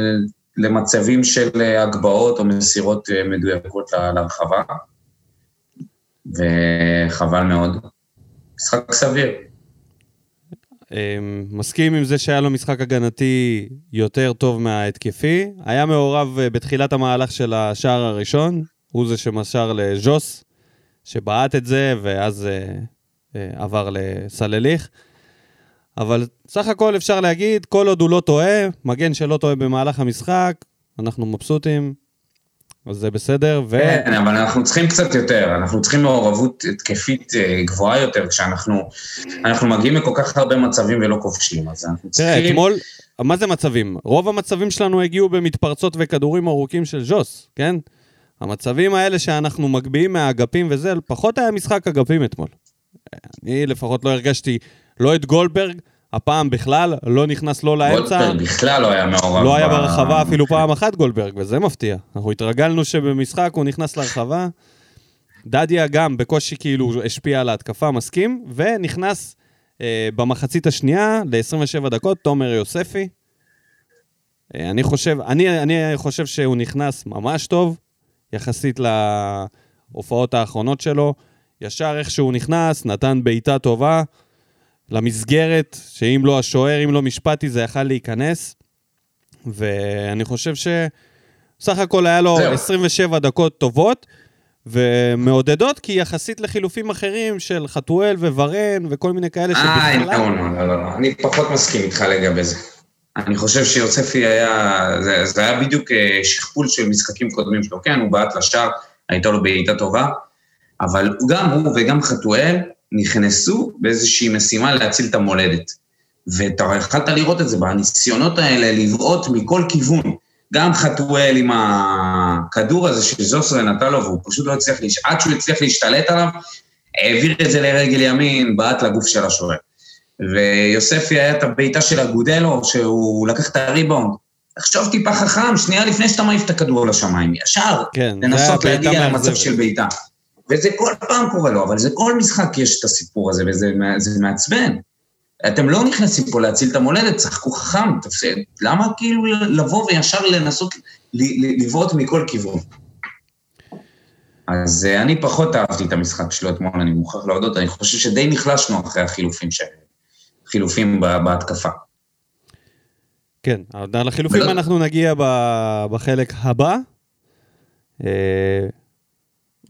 למצבים של הגבהות או מסירות מדויקות להרחבה, וחבל מאוד. משחק סביר. אמ, מסכים עם זה שהיה לו משחק הגנתי יותר טוב מההתקפי. היה מעורב אה, בתחילת המהלך של השער הראשון, הוא זה שמסר לז'וס, שבעט את זה, ואז אה, אה, עבר לסלליך. אבל סך הכל אפשר להגיד, כל עוד הוא לא טועה, מגן שלא טועה במהלך המשחק, אנחנו מבסוטים. אז זה בסדר, ו... כן, אבל אנחנו צריכים קצת יותר, אנחנו צריכים מעורבות התקפית אה, גבוהה יותר, כשאנחנו אנחנו מגיעים לכל כך הרבה מצבים ולא כובשים, אז אנחנו צריכים... תראה, אתמול, מה זה מצבים? רוב המצבים שלנו הגיעו במתפרצות וכדורים ארוכים של ז'וס, כן? המצבים האלה שאנחנו מגביהים מהאגפים וזה, פחות היה משחק אגפים אתמול. אני לפחות לא הרגשתי לא את גולדברג, הפעם בכלל לא נכנס לא לאמצע. גולדברג בכלל לא היה מעורב. לא היה ברחבה אפילו פעם אחת גולדברג, וזה מפתיע. אנחנו התרגלנו שבמשחק הוא נכנס לרחבה. דדיה גם בקושי כאילו השפיע על ההתקפה, מסכים, ונכנס אה, במחצית השנייה ל-27 דקות, תומר יוספי. אה, אני חושב, אני, אני חושב שהוא נכנס ממש טוב, יחסית להופעות האחרונות שלו. ישר איך שהוא נכנס, נתן בעיטה טובה. למסגרת, שאם לא השוער, אם לא משפטי, זה יכל להיכנס. ואני חושב שסך הכל היה לו זהו. 27 דקות טובות ומעודדות, כי יחסית לחילופים אחרים של חתואל וורן וכל מיני כאלה שבכלל... אה, לא, לא, לא, לא, אני פחות מסכים איתך לגבי זה. אני חושב שיוספי היה, זה, זה היה בדיוק אה, שכפול של משחקים קודמים שלו. כן, הוא בעט לשער, הייתה לו בעיטה טובה, אבל גם הוא וגם חתואל, נכנסו באיזושהי משימה להציל את המולדת. ואתה יכלת לראות את זה בניסיונות האלה לבעוט מכל כיוון. גם חתואל עם הכדור הזה שזוסרה נתן לו, והוא פשוט לא הצליח, להש... עד שהוא הצליח להשתלט עליו, העביר את זה לרגל ימין, בעט לגוף של השוער. ויוספי היה את הבעיטה של אגודלו, שהוא לקח את הריבאונד. תחשוב טיפה חכם, שנייה לפני שאתה מעיף את הכדור לשמיים, ישר, כן, לנסות להגיע למצב של בעיטה. וזה כל פעם קורה לו, אבל זה כל משחק יש את הסיפור הזה, וזה מעצבן. אתם לא נכנסים פה להציל את המולדת, צחקו חכם, תפסיד. למה כאילו לבוא וישר לנסות לבעוט מכל כיוון? אז אה, אני פחות אהבתי את המשחק שלו אתמול, אני מוכרח להודות, אני חושב שדי נחלשנו אחרי החילופים ש... חילופים בהתקפה. כן, לחילופים ולא... אנחנו נגיע בחלק הבא. אה,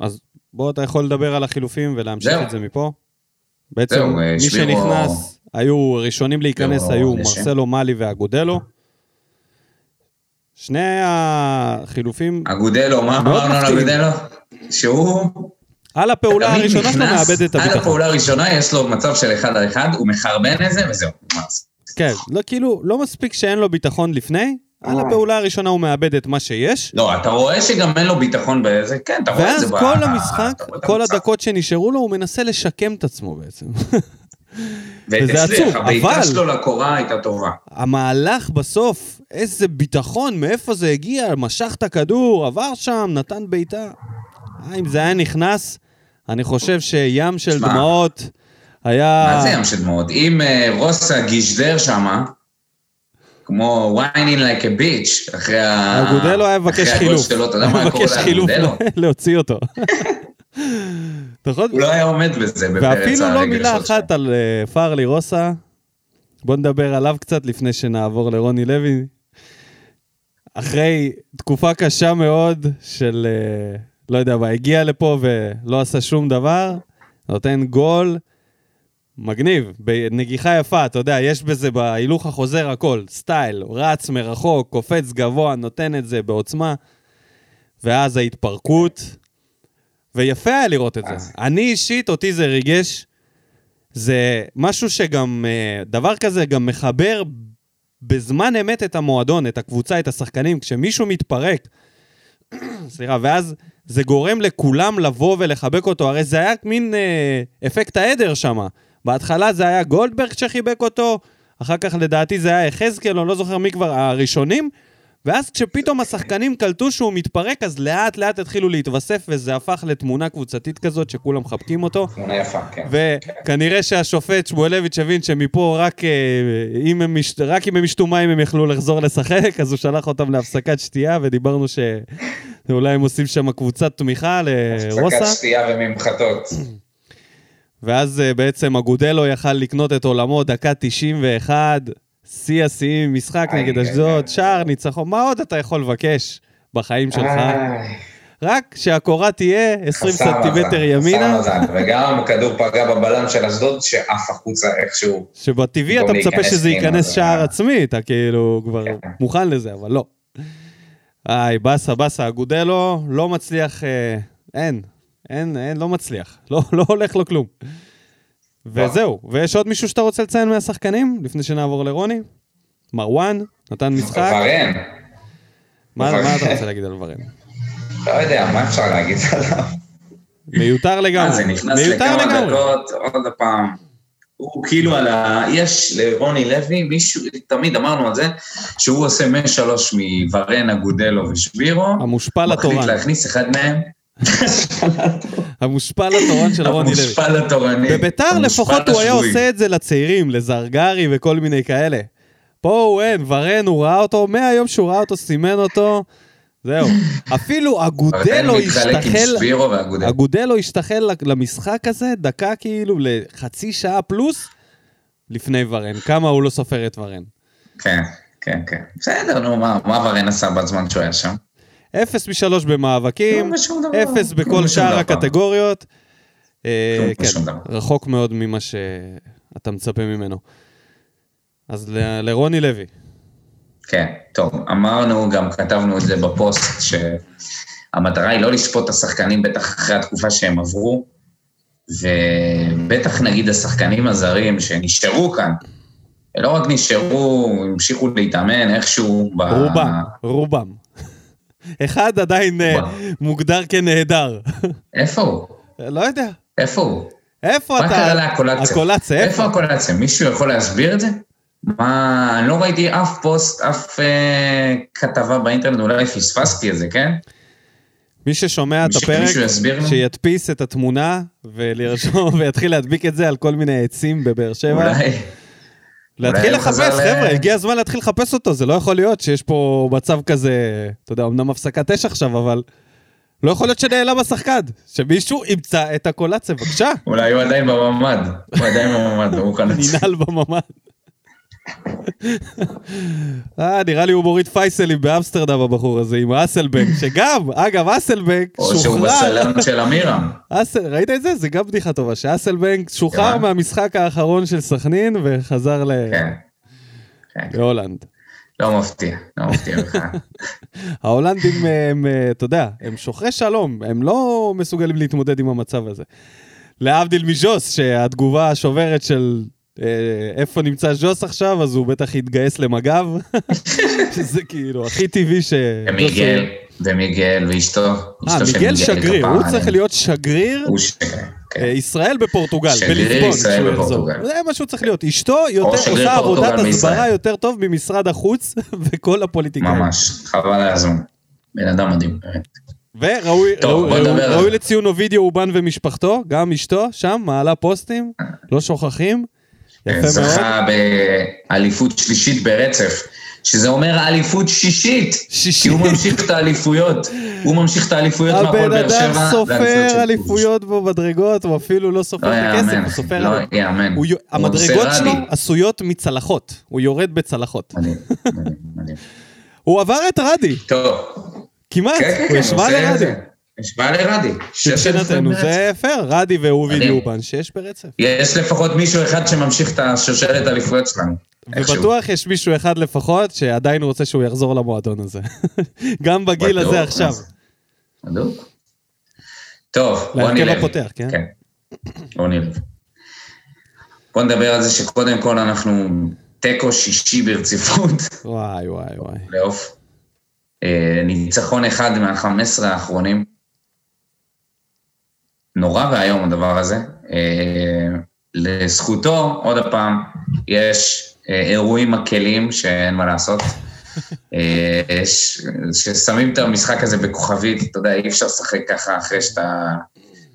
אז בוא, אתה יכול לדבר על החילופים ולהמשיך זהו. את זה מפה. בעצם זהו, מי שבירו... שנכנס, היו ראשונים להיכנס, היו מרסלו מאלי ואגודלו. שני החילופים... אגודלו, מה אמרנו על אגודלו? שהוא... על הפעולה הראשונה שלו מאבד את הביטחון. על הפעולה הראשונה יש לו מצב של אחד על אחד, הוא מחרבן את זה וזהו. כן, לא, כאילו, לא מספיק שאין לו ביטחון לפני, על. הפעולה הראשונה הוא מאבד את מה שיש. לא, אתה רואה שגם אין לו ביטחון בזה, כן, אתה רואה את זה. ואז כל המשחק, כל הדקות שנשארו לו, הוא מנסה לשקם את עצמו בעצם. וזה עצוב, אבל... הבעיטה שלו לקורה הייתה טובה. המהלך בסוף, איזה ביטחון, מאיפה זה הגיע, משך את הכדור, עבר שם, נתן בעיטה. אה, אם זה היה נכנס, אני חושב שים של דמעות היה... מה זה ים של דמעות? אם אה, רוסה גישדר שמה... כמו whining like a bitch, אחרי ה... אגודלו היה מבקש חילוף. שלו, אתה יודע מה קורה לאגודלו? להוציא אותו. *laughs* הוא לא היה עומד בזה ואפילו לא מילה אחת על אה, פארלי רוסה. בוא נדבר עליו קצת לפני שנעבור לרוני לוי. אחרי תקופה קשה מאוד של, אה, לא יודע מה, הגיע לפה ולא עשה שום דבר, נותן גול. מגניב, בנגיחה יפה, אתה יודע, יש בזה בהילוך החוזר הכל, סטייל, רץ מרחוק, קופץ גבוה, נותן את זה בעוצמה, ואז ההתפרקות, ויפה היה לראות את זה. אני אישית, אותי זה ריגש, זה משהו שגם, אה, דבר כזה גם מחבר בזמן אמת את המועדון, את הקבוצה, את השחקנים, כשמישהו מתפרק, *clears throat* סליחה, ואז זה גורם לכולם לבוא ולחבק אותו, הרי זה היה מין אה, אפקט העדר שם. בהתחלה זה היה גולדברג שחיבק אותו, אחר כך לדעתי זה היה יחזקאל, אני לא זוכר מי כבר הראשונים, ואז כשפתאום השחקנים קלטו שהוא מתפרק, אז לאט לאט התחילו להתווסף, וזה הפך לתמונה קבוצתית כזאת שכולם מחבקים אותו. תמונה יפה, כן. וכנראה שהשופט שמואלביץש הבין שמפה רק, אה, אם הם, מש... רק אם הם ישתו מים הם יכלו לחזור לשחק, אז הוא שלח אותם להפסקת שתייה, ודיברנו שאולי הם עושים שם קבוצת תמיכה לרוסה. הפסקת שתייה וממחטות. ואז אה, בעצם אגודלו יכל לקנות את עולמו דקה 91, שיא השיאים, משחק נגד אשדוד. שער, ניצחון, מה עוד אתה יכול לבקש בחיים שלך? רק שהקורה תהיה 20 חסר סנטימטר ימינה, חסר מזל. וגם הכדור פגע בבלם של אשדוד, שעף החוצה איכשהו. שבטבעי אתה מצפה שזה ייכנס שער עצמי, אתה כאילו כבר כן. מוכן לזה, אבל לא. איי, באסה, באסה, אגודלו לא מצליח, אה, אין, אין, אין, לא מצליח. לא, לא הולך לו כלום. וזהו, ויש עוד מישהו שאתה רוצה לציין מהשחקנים, לפני שנעבור לרוני? מרואן, נתן משחק. ורן, מה. מה אתה רוצה *laughs* להגיד על ורן? לא יודע, מה אפשר להגיד עליו? מיותר לגמרי. זה נכנס מיותר לכמה. דקות, עוד פעם. הוא כאילו על ה... יש לרוני לוי, מישהו, תמיד אמרנו על זה, שהוא עושה משלוש מוורן, אגודלו ושבירו. המושפל מחליט התורן. להכניס אחד מהם. *laughs* המושפל התורן של רוני לוי. המושפל התורני. בביתר לפחות הוא היה. עושה את זה לצעירים, לזרגרי וכל מיני כאלה. פה הוא אין, ורן, הוא ראה אותו, מהיום שהוא ראה אותו, סימן אותו, זהו. *laughs* אפילו אגודלו השתחל. אגודלו השתחל למשחק הזה, דקה כאילו לחצי שעה פלוס, לפני ורן. כמה הוא לא סופר את ורן. כן, כן, כן. בסדר, נו, מה ורן עשה בזמן שהוא היה שם? אפס משלוש במאבקים, לא. אפס כלום בכל שאר. הקטגוריות. אה, כן. רחוק מאוד ממה שאתה מצפה ממנו. אז לרוני לוי. כן, טוב, אמרנו, גם כתבנו את זה בפוסט, שהמטרה היא לא לשפוט את השחקנים, בטח אחרי התקופה שהם עברו, ובטח נגיד השחקנים הזרים שנשארו כאן, ולא רק נשארו, המשיכו להתאמן איכשהו ב... רובם, רובם. אחד עדיין אה. מוגדר כנהדר. איפה הוא? לא יודע. איפה הוא? איפה מה אתה? קרה לאקולציה? הקולציה, איפה איפה? הקולציה? מישהו יכול להסביר את זה? מה, אני לא ראיתי אף פוסט, אף אה, כתבה באינטרנט, אולי פספסתי את זה, כן? מי ששומע את הפרק? שידפיס את התמונה ולרשום *laughs* ויתחיל להדביק את זה על כל מיני עצים בבאר שבע. אולי... להתחיל לחפש, חבר'ה, הגיע הזמן להתחיל לחפש אותו, זה לא יכול להיות שיש פה מצב כזה, אתה יודע, אמנם הפסקת אש עכשיו, אבל לא יכול להיות שנעלם השחקן, שמישהו ימצא את הקולציה, בבקשה, אולי הוא עדיין בממ"ד, הוא עדיין בממ"ד, הוא מוכן *laughs* לצאת. ננעל בממ"ד. אה, נראה לי הוא מוריד פייסלים באמסטרדם הבחור הזה, עם אסלבנק, שגם, אגב, אסלבנק או שהוא שוחרר, בסלון של אמירם. ראית את זה? זה גם בדיחה טובה, שאסלבנק שוחרר כן. מהמשחק האחרון של סכנין וחזר ל- כן. כן, להולנד. לא מפתיע, לא מפתיע בכלל. *laughs* ההולנדים הם, אה, אתה יודע, הם שוחרי שלום, הם לא מסוגלים להתמודד עם המצב הזה. להבדיל מז'וס, שהתגובה השוברת של איפה נמצא ז'וס עכשיו, אז הוא בטח יתגייס למג"ב, *laughs* שזה כאילו הכי טבעי ש... ומיגל, ומיגל ואשתו. אה, מיגל שגריר, הוא צריך. להיות שגריר הוא ש... כן. אה, ישראל בפורטוגל, שגריר בליסבון, ישראל כשהוא יחזור. בפורטוגל. זה מה שהוא צריך להיות. אשתו יותר, שגריר עושה עבודת פורטוגל הסברה מישראל. יותר טוב ממשרד החוץ *laughs* וכל הפוליטיקאים. ממש, חבל על הזמן. בן אדם מדהים, באמת. וראוי ראוי זה. לציון אובידיו אובן ומשפחתו, גם אשתו שם, מעלה פוסטים, לא שוכחים. מאוד. זכה באליפות שלישית ברצף, שזה אומר אליפות שישית. שישית. כי הוא ממשיך את האליפויות. הוא ממשיך את האליפויות מהפועל הבן באר שבע. אדם לאליפויות סופר אליפויות במדרגות, הוא אפילו לא סופר לא את הכסף, הוא סופר... לא יאמן. המדרגות שלו. עשויות מצלחות, הוא יורד בצלחות. הוא עבר את רדי, טוב, כמעט, כן, כן, הוא כן, השווה את לרדי. השוואה לרדי. שש מבחינתנו זה פייר, רדי ואובידיו מדהים. אובן, שיש ברצף. יש לפחות מישהו אחד שממשיך את השושלת האליפויות שלנו. ובטוח יש מישהו אחד לפחות שעדיין רוצה שהוא יחזור למועדון הזה. *laughs* גם בגיל הזה עכשיו. בדיוק. טוב, רוני לוי. הפותח, כן? כן, רוני לוי. בוא נדבר על זה שקודם כל אנחנו תיקו שישי ברציפות, וואי, וואי, וואי. פלייאוף. אה, ניצחון אחד מה-15 האחרונים. נורא ואיום הדבר הזה. אה, לזכותו, עוד פעם, יש אה, אירועים מקלים שאין מה לעשות. *laughs* אה, ש- ששמים את המשחק הזה בכוכבית, אתה יודע, אי אפשר לשחק ככה אחרי שאתה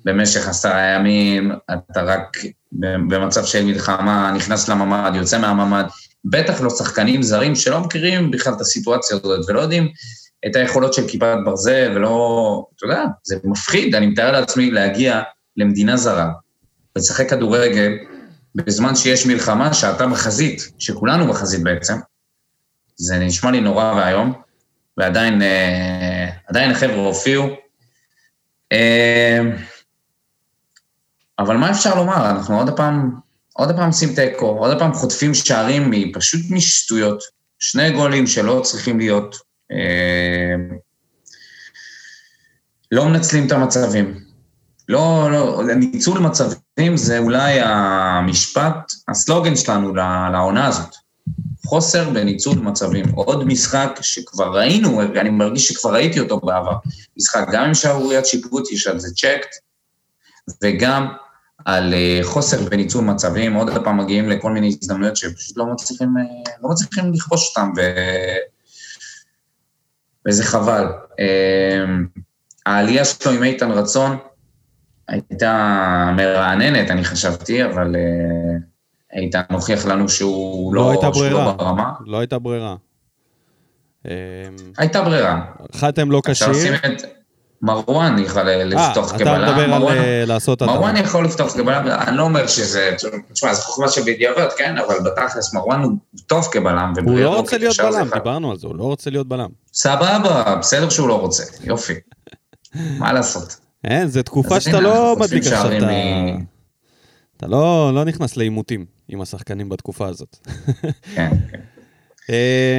במשך עשרה ימים, אתה רק במצב של מלחמה, נכנס לממ"ד, יוצא מהממ"ד, בטח לא שחקנים זרים שלא מכירים בכלל את הסיטואציה הזאת ולא יודעים את היכולות של כיפת ברזל, ולא, אתה יודע, זה מפחיד, אני מתאר לעצמי להגיע למדינה זרה ולשחק כדורגל בזמן שיש מלחמה, שאתה בחזית, שכולנו בחזית בעצם, זה נשמע לי נורא ואיום, ועדיין אה, עדיין החבר'ה הופיעו. אה, אבל מה אפשר לומר? אנחנו עוד פעם, עוד פעם עושים תיקו, עוד פעם חוטפים שערים פשוט משטויות. שני גולים שלא צריכים להיות. אה, לא מנצלים את המצבים. לא, לא, ניצול מצבים זה אולי המשפט, הסלוגן שלנו לעונה הזאת. חוסר בניצול מצבים. עוד משחק שכבר ראינו, אני מרגיש שכבר ראיתי אותו בעבר. משחק גם עם שערוריית שיפוט, יש על זה צ'קט, וגם על אה, חוסר בניצול מצבים, עוד פעם מגיעים לכל מיני הזדמנויות שפשוט לא מצליחים, אה, לא מצליחים לכבוש אותם, ו... וזה חבל. אה, העלייה שלו עם איתן רצון הייתה מרעננת, אני חשבתי, אבל איתן הוכיח לנו שהוא לא, לא הייתה שהוא ברירה. לא ברמה. לא הייתה ברירה. אמ, הייתה ברירה. חתם לא כשיר. את מרואן יכול אה, לפתוח אתה כבלם. מדבר על מרואן- אה, לעשות. מרואן יכול לפתוח כבלם, אני לא אומר שזה, תשמע, זו חוכמה שבדיעבד, כן, אבל בתכלס מרואן הוא טוב כבלם. הוא לא רוצה להיות בלם. דיברנו על זה, הוא לא רוצה להיות בלם. סבבה, בסדר שהוא לא רוצה, יופי. מה לעשות? אין, זו תקופה שאתה לא מדליק עכשיו את ה... אתה לא לא נכנס לעימותים עם השחקנים בתקופה הזאת. כן, כן.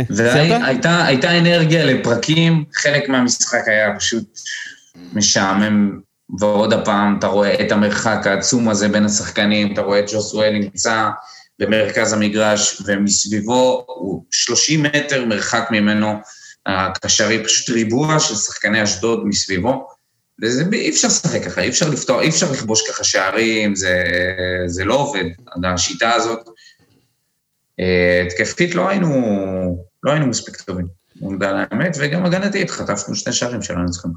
והייתה אנרגיה לפרקים, חלק מהמשחק היה פשוט משעמם, ועוד הפעם אתה רואה את המרחק העצום הזה בין השחקנים, אתה רואה את ג'וסואל נמצא במרכז המגרש, ומסביבו הוא 30 מטר מרחק ממנו, הקשרי פשוט ריבוע של שחקני אשדוד מסביבו, וזה אי אפשר לשחק ככה, אי אפשר לפתור, אי אפשר לכבוש ככה שערים, זה, זה לא עובד, השיטה הזאת. אה, התקפית לא היינו, לא היינו מספיק טובים, נודע על האמת, וגם הגנתית, חטפנו שני שערים שלא היינו צריכים.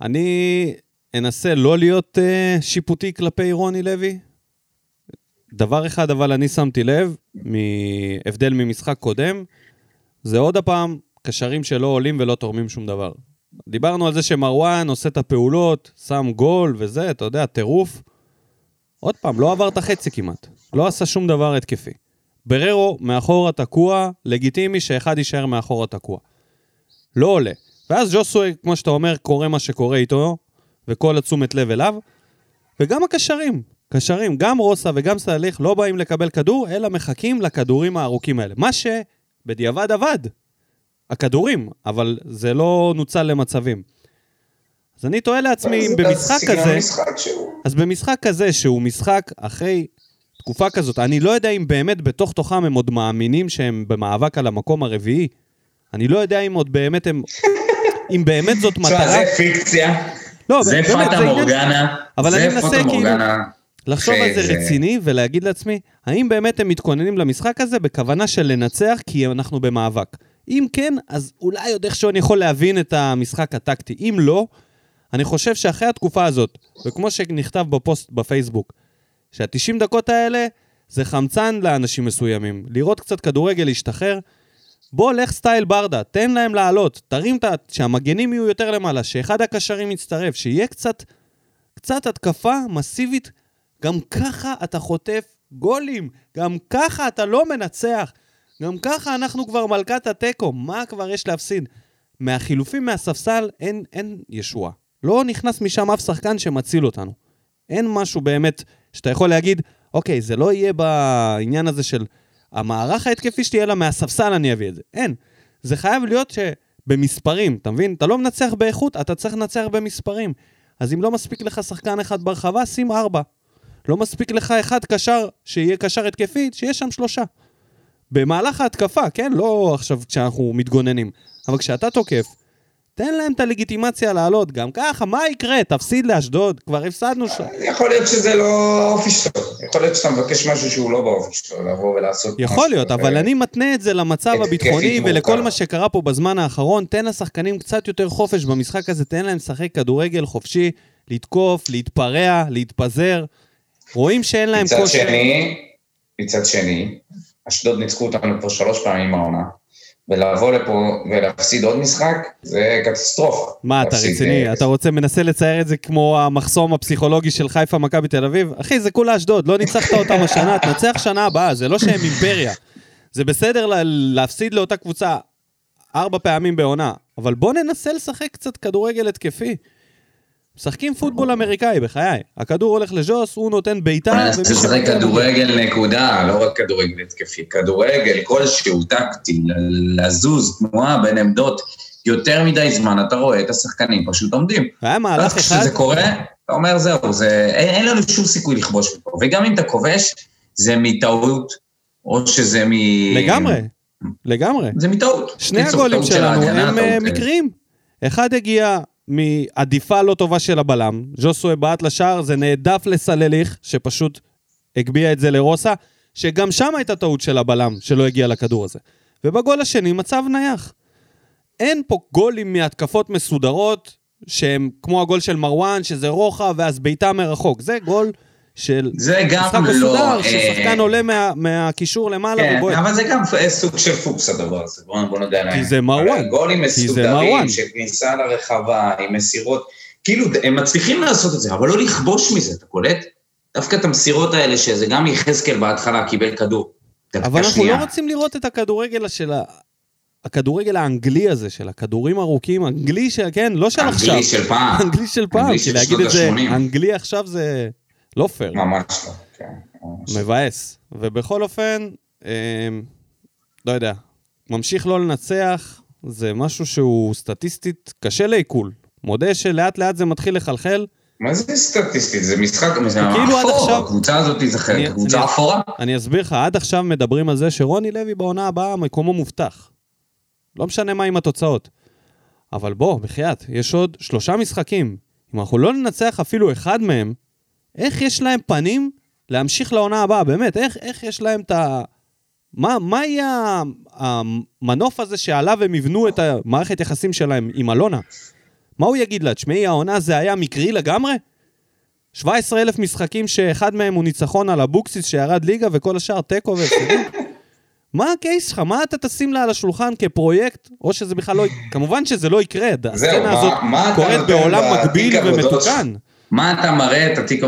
אני אנסה לא להיות uh, שיפוטי כלפי רוני לוי. דבר אחד, אבל אני שמתי לב, מהבדל ממשחק קודם, זה עוד הפעם קשרים שלא עולים ולא תורמים שום דבר. דיברנו על זה שמרואן עושה את הפעולות, שם גול וזה, אתה יודע, טירוף. עוד פעם, לא עבר את החצי כמעט. לא עשה שום דבר התקפי. בררו מאחורה תקוע, לגיטימי שאחד יישאר מאחורה תקוע. לא עולה. ואז ג'וסוי, כמו שאתה אומר, קורה מה שקורה איתו, וכל התשומת לב אליו, וגם הקשרים, קשרים, גם רוסה וגם סליח לא באים לקבל כדור, אלא מחכים לכדורים הארוכים האלה. מה שבדיעבד עבד, הכדורים, אבל זה לא נוצל למצבים. אז אני תוהה לעצמי, אם במשחק כזה, אז במשחק כזה, שהוא משחק אחרי תקופה כזאת, אני לא יודע אם באמת בתוך תוכם הם עוד מאמינים שהם במאבק על המקום הרביעי. אני לא יודע אם עוד באמת הם... אם באמת זאת מטרה... זה פיקציה, לא, זה באמת, פאטה מורגנה, אבל זה אני מנסה כאילו-. לחשוב על זה רציני ולהגיד לעצמי, האם באמת הם מתכוננים למשחק הזה בכוונה של לנצח כי אנחנו במאבק? אם כן, אז אולי עוד איכשהו אני יכול להבין את המשחק הטקטי. אם לא, אני חושב שאחרי התקופה הזאת, וכמו שנכתב בפוסט בפייסבוק, שה-90 דקות האלה זה חמצן לאנשים מסוימים. לראות קצת כדורגל, להשתחרר. בוא, לך סטייל ברדה, תן להם לעלות, תרים את ה... שהמגנים יהיו יותר למעלה, שאחד הקשרים יצטרף, שיהיה קצת, קצת התקפה מסיבית. גם ככה אתה חוטף גולים, גם ככה אתה לא מנצח, גם ככה אנחנו כבר מלכת התיקו, מה כבר יש להפסיד? מהחילופים מהספסל אין, אין ישועה. לא נכנס משם אף שחקן שמציל אותנו. אין משהו באמת שאתה יכול להגיד, אוקיי, זה לא יהיה בעניין הזה של המערך ההתקפי שלי, אלא מהספסל אני אביא את זה. אין. זה חייב להיות שבמספרים, אתה מבין? אתה לא מנצח באיכות, אתה צריך לנצח במספרים. אז אם לא מספיק לך שחקן אחד ברחבה, שים ארבע. לא מספיק לך אחד קשר, שיהיה קשר התקפי, שיהיה שם שלושה. במהלך ההתקפה, כן? לא עכשיו כשאנחנו מתגוננים. אבל כשאתה תוקף, תן להם את הלגיטימציה לעלות. גם ככה, מה יקרה? תפסיד לאשדוד, כבר הפסדנו שם. יכול להיות שזה לא האופי שלו. יכול להיות שאתה מבקש משהו שהוא לא באופי שלו, לבוא ולעשות יכול משהו. להיות, אבל אה, אני מתנה את זה למצב התקפי הביטחוני ולכל מורכב. מה שקרה פה בזמן האחרון. תן לשחקנים קצת יותר חופש במשחק הזה, תן להם לשחק כדורגל חופשי, לתקוף, להתפרע, להתפזר. רואים שאין להם מצד כושר. שני, מצד שני, אשדוד ניצחו אותנו כבר שלוש פעמים העונה, ולבוא לפה ולהפסיד עוד משחק, זה קטסטרופה. מה, אתה רציני? אה, אתה רוצה, מנסה לצייר את זה כמו המחסום הפסיכולוגי של חיפה מכבי תל אביב? אחי, זה כולה אשדוד, לא ניצחת אותם השנה, *laughs* תנצח שנה הבאה, זה לא שהם אימפריה. זה בסדר לה- להפסיד לאותה קבוצה ארבע פעמים בעונה, אבל בוא ננסה לשחק קצת כדורגל התקפי. משחקים פוטבול אמריקאי, בחיי. הכדור הולך לז'וס, הוא נותן בעיטה, לו- כדורגל נקודה, לא רק כדורגל התקפי, כדורגל כלשהו, טקטי, לזוז, תנועה בין עמדות, יותר מדי זמן אתה רואה את השחקנים פשוט עומדים. היה מהלך אחד, כשזה קורה, אתה אומר זהו, זה, אין, אין לנו שום סיכוי לכבוש מפה, וגם אם אתה כובש, זה מטעות, או שזה מ... לגמרי, לגמרי. זה מטעות. שני הגולים שלנו הם אה, מקריים. אחד הגיע מעדיפה לא טובה של הבלם, ז'וסווה בעט לשער, זה נעדף לסלליך, שפשוט הגביה את זה לרוסה, שגם שם הייתה טעות של הבלם, שלא הגיע לכדור הזה. ובגול השני, מצב נייח. אין פה גולים מהתקפות מסודרות, שהם כמו הגול של מרואן, שזה רוחב ואז בעיטה מרחוק. זה גול של זה גם משחק לא... מסודר, אה, ששחקן עולה מה- מהקישור למעלה כן, ובועט. אבל זה גם סוג של פוקס הדבר הזה, בוא, בוא נודה להם. זה מרואן. גולים כי מסודרים. של כניסה לרחבה, עם מסירות, כאילו, הם מצליחים לעשות את זה, אבל לא לכבוש מזה, אתה קולט? דווקא את המסירות האלה, שזה גם יחזקאל בהתחלה קיבל כדור. אבל אנחנו שנייה. לא רוצים לראות את הכדורגל של ה... הכדורגל האנגלי הזה, של הכדורים ארוכים, אנגלי של, כן, לא של עכשיו. אנגלי של פעם. אנגלי של פעם, כי להגיד את זה. אנגלי עכשיו זה לא פייר, ממש לא, כן. מבאס. ובכל אופן, אה, לא יודע, ממשיך לא לנצח, זה משהו שהוא סטטיסטית קשה לעיכול. מודה שלאט לאט זה מתחיל לחלחל. מה זה סטטיסטית? זה משחק, זה כאילו אפור, עכשיו- הקבוצה הזאת אני- חלק, קבוצה אני- אפורה. אני אסביר לך, עד עכשיו מדברים על זה שרוני לוי בעונה הבאה מקומו מובטח. לא משנה מה עם התוצאות. אבל בוא, בחייאת, יש עוד שלושה משחקים. אם אנחנו לא ננצח אפילו אחד מהם, איך יש להם פנים להמשיך לעונה הבאה? באמת, איך, איך יש להם את ה... מה, מה יהיה המנוף הזה שעליו הם יבנו את המערכת יחסים שלהם עם אלונה? מה הוא יגיד לה? תשמעי, העונה זה היה מקרי לגמרי? 17 אלף משחקים שאחד מהם הוא ניצחון על אבוקסיס שירד ליגה וכל השאר תיקו והפסדים? *laughs* מה הקייס שלך? מה אתה תשים לה על השולחן כפרויקט? או שזה בכלל לא... כמובן שזה לא יקרה, הסצנה הזאת מה קורית בעולם מקביל ומתוקן. מה אתה מראה את התיק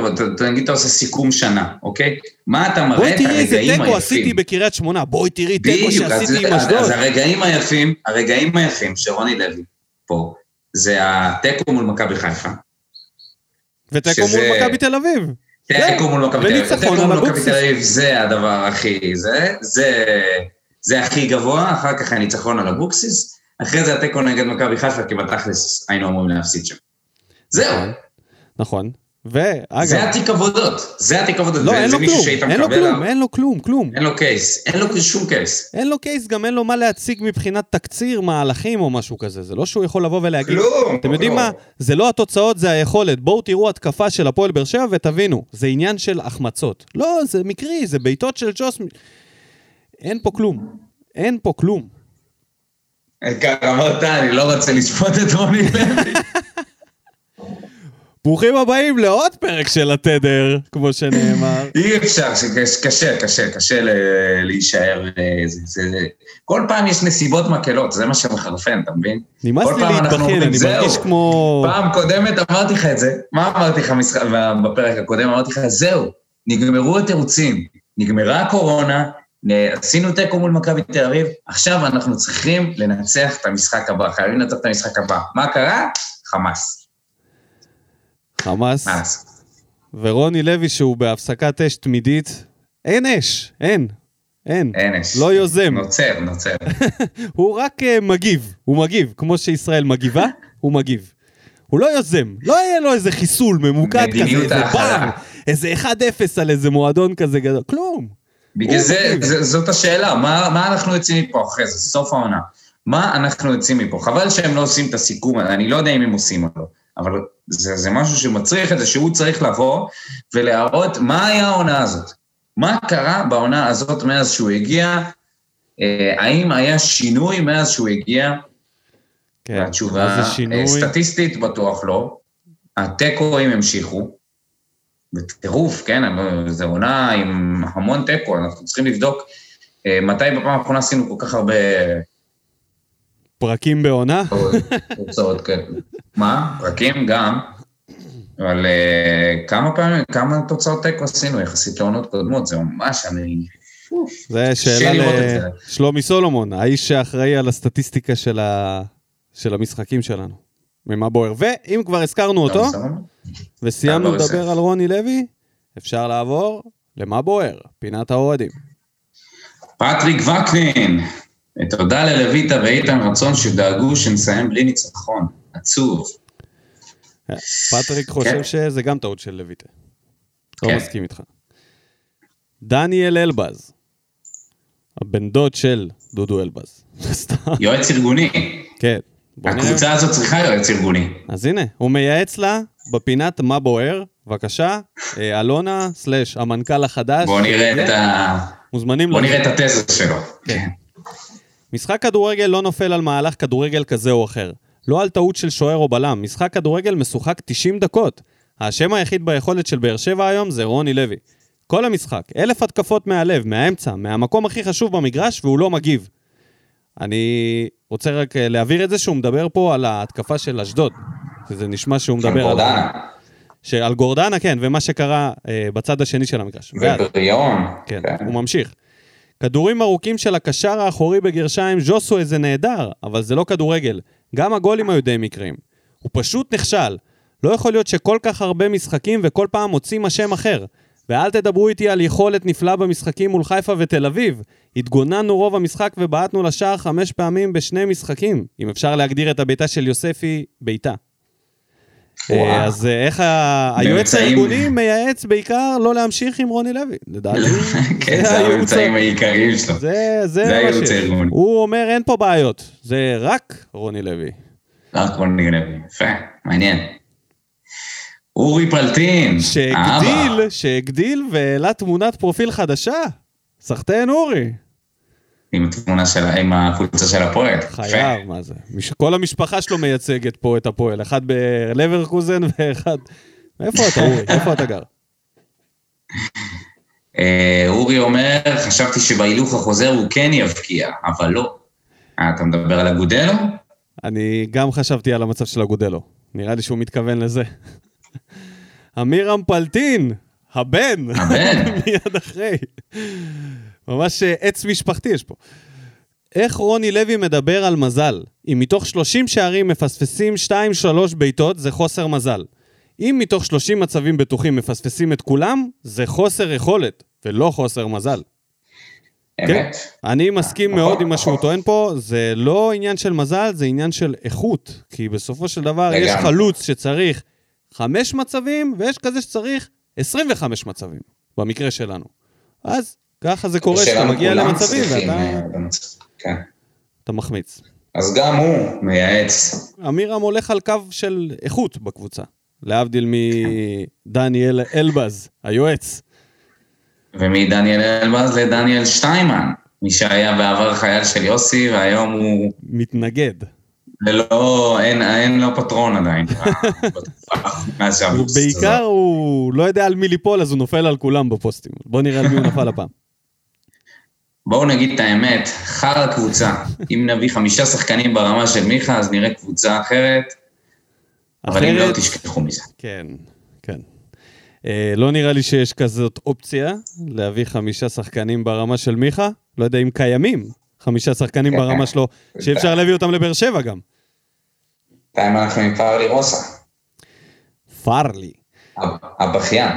נגיד אתה עושה סיכום שנה, אוקיי? מה אתה מראה בואי את תראי איזה הרגעים תיקו עשיתי היפים? בקריית שמונה, בואי תראי תיקו שעשיתי עם אז- אז אשדוד. הרגעים היפים, הרגעים היפים של רוני לוי פה, זה התיקו מול מכבי חיפה. ותיקו מול מכבי תל אביב. תיקו מול מכבי תל אביב. תיקו מול מכבי. תל אביב זה הדבר הכי, זה, זה, זה הכי גבוה, אחר כך הניצחון על אבוקסיס, אחרי זה התיקו נגד מכבי חיפה, כי בתכלס היינו אמורים להפסיד שם. זהו, נכון. ואגב, זה התיק עבודות, זה התיק עבודות, לא, אין זה לו כלום, אין לו כלום. אין לו כלום, כלום. אין לו case, אין לו שום case. אין לו case, גם אין לו מה להציג מבחינת תקציר, מהלכים או משהו כזה. זה לא שהוא יכול לבוא ולהגיד... כלום. אתם יודעים כלום. מה? זה לא התוצאות, זה היכולת. בואו תראו התקפה של הפועל באר שבע ותבינו, זה עניין של החמצות. לא, זה מקרי, זה בעיטות של ג'וס. אין פה כלום. אין פה כלום. אמרת, אני לא רוצה לשפוט את רוני לוי. *laughs* ברוכים הבאים לעוד פרק של התדר, כמו שנאמר. *laughs* אי אפשר, שקש- קשה, קשה, קשה ל- להישאר. אה, זה- זה- זה- כל פעם יש נסיבות מקלות, זה מה שמחרפן, אתה מבין? נמאס לי אומרים, אני. מרגיש כמו... פעם קודמת אמרתי לך את זה, מה אמרתי לך בפרק הקודם? אמרתי לך, זהו, נגמרו התירוצים, נגמרה הקורונה, עשינו תיקו מול מכבי תל אביב, עכשיו אנחנו צריכים לנצח את המשחק הבא, חייבים לנצח את המשחק הבא. מה קרה? חמאס. חמאס. ורוני לוי שהוא בהפסקת אש תמידית. אין אש, אין. אין. אין אש. לא יוזם. נוצר, נוצר. *laughs* הוא רק uh, מגיב, הוא מגיב. כמו שישראל מגיבה, הוא מגיב. הוא לא יוזם, לא יהיה לו איזה חיסול ממוקד כזה, איזה. בר, איזה 1-0 על איזה מועדון כזה גדול, כלום. בגלל זה. זה, זאת השאלה, מה, מה אנחנו יוצאים מפה אחרי זה, סוף העונה. מה אנחנו יוצאים מפה? חבל שהם לא עושים את הסיכום, אני לא יודע אם הם עושים או לא, אבל זה, זה משהו שמצריך את זה, שהוא צריך לבוא ולהראות מה היה העונה הזאת. מה קרה בעונה הזאת מאז שהוא הגיע? אה, האם היה שינוי מאז שהוא הגיע? כן, התשובה, איזה שינוי. סטטיסטית בטוח לא. התיקואים המשיכו. בטירוף, כן, זו עונה עם המון תיקו, אנחנו צריכים לבדוק אה, מתי בפעם האחרונה עשינו כל כך הרבה פרקים בעונה? תוצאות כאלה. מה? פרקים גם, אבל אה, כמה פעמים, כמה תוצאות תיקו עשינו יחסית לעונות קודמות, זה ממש, אני... זה שאלה. לשלומי סולומון, האיש שאחראי על הסטטיסטיקה של, ה... של המשחקים שלנו. ממה בוער. ואם כבר הזכרנו אותו, וסיימנו אה, לא, לדבר. על רוני לוי, אפשר לעבור למה בוער, פינת האוהדים. פטריק וקנין, תודה ללויטה ואיתן רצון שדאגו שנסיים בלי ניצחון. עצוב. פטריק חושב כן. שזה גם טעות של לויטה. לא כן. מסכים איתך. דניאל אלבז, הבן דוד של דודו אלבז. *laughs* יועץ ארגוני. כן. בוא נראה. הקבוצה הזאת צריכה יועץ ארגוני. אז הנה, הוא מייעץ לה בפינת מה בוער, בבקשה, אה, אלונה, סלאש, המנכ"ל החדש. בואו נראה את ה... מוזמנים לזה. נראה את התזה שלו. כן. משחק כדורגל לא נופל על מהלך כדורגל כזה או אחר. לא על טעות של שוער או בלם. משחק כדורגל משוחק 90 דקות. האשם היחיד ביכולת של באר שבע היום זה רוני לוי. כל המשחק, אלף התקפות מהלב, מהאמצע, מהמקום הכי חשוב במגרש, והוא לא מגיב. אני רוצה רק אה, להבהיר את זה שהוא מדבר פה על ההתקפה של אשדוד. שזה נשמע שהוא מדבר על... גורדנה. שעל גורדנה, כן, ומה שקרה אה, בצד השני של המגרש. ואז- ובריאון. כן, הוא ממשיך. כדורים ארוכים של הקשר האחורי בגרשיים, ז'וסווה זה נהדר, אבל זה לא כדורגל. גם הגולים היו די מקריים. הוא פשוט נכשל. לא יכול להיות שכל כך הרבה משחקים וכל פעם מוצאים השם אחר. ואל תדברו איתי על יכולת נפלאה במשחקים מול חיפה ותל אביב. התגוננו רוב המשחק ובעטנו לשער חמש פעמים בשני משחקים. אם אפשר להגדיר את הבעיטה של יוספי בעיטה. אה, אז אה, איך היועץ הארגוני מייעץ בעיקר לא להמשיך עם רוני לוי. לדעתי, *laughs* כן, זה הממצאים העיקריים שלו. זה, הייעוץ הארגוני. הוא אומר אין פה בעיות, זה רק רוני לוי. רק רוני לוי. יפה, מעניין. אורי פלטין, האבא. שהגדיל, שהגדיל והעלה תמונת פרופיל חדשה. סחטיין אורי. עם התמונה של, עם הקבוצה של הפועל. חייב, מה זה? כל המשפחה שלו מייצגת פה את הפועל, אחד בלברקוזן *laughs* ואחד... איפה אתה אורי? *laughs* איפה אתה גר? אה, אורי אומר, חשבתי שבהילוך החוזר הוא כן יבקיע, אבל לא. אה, אתה מדבר על אגודלו? אני גם חשבתי על המצב של אגודלו. נראה לי שהוא מתכוון לזה. *laughs* אמירם פלטין, הבן. הבן. מיד אחרי. ממש אה, עץ משפחתי יש פה. איך רוני לוי מדבר על מזל? אם מתוך 30 שערים מפספסים 2-3 בעיטות, זה חוסר מזל. אם מתוך 30 מצבים בטוחים מפספסים את כולם, זה חוסר יכולת, ולא חוסר מזל. אמת. אני מסכים מאוד עם מה שהוא טוען פה, זה לא עניין של מזל, זה עניין של איכות. כי בסופו של דבר יש. חלוץ שצריך חמש מצבים, ויש כזה שצריך 25 מצבים, במקרה שלנו. אז ככה זה קורה שאתה מגיע למצבים ואתה אה, כן. אתה מחמיץ. אז גם הוא מייעץ. אמירם הולך על קו של איכות בקבוצה, להבדיל מדניאל אלבז, היועץ. ומדניאל אלבז לדניאל שטיימן, מי שהיה בעבר חייל של יוסי, והיום הוא מתנגד. ללא, אין, אין לו פטרון עדיין. *laughs* בעיקר. הוא לא יודע על מי ליפול, אז הוא נופל על כולם בפוסטים. בוא נראה על מי הוא נפל הפעם. בואו נגיד את האמת, חרא קבוצה. אם נביא חמישה שחקנים ברמה של מיכה, אז נראה קבוצה אחרת, אבל אם לא, תשכחו מזה. כן, כן. אה, לא נראה לי שיש כזאת אופציה להביא חמישה שחקנים ברמה של מיכה. לא יודע אם קיימים חמישה שחקנים. ברמה שלו, *laughs* שאפשר להביא אותם לבאר שבע גם. בינתיים אנחנו עם פארלי רוסה, פארלי. הבכיין.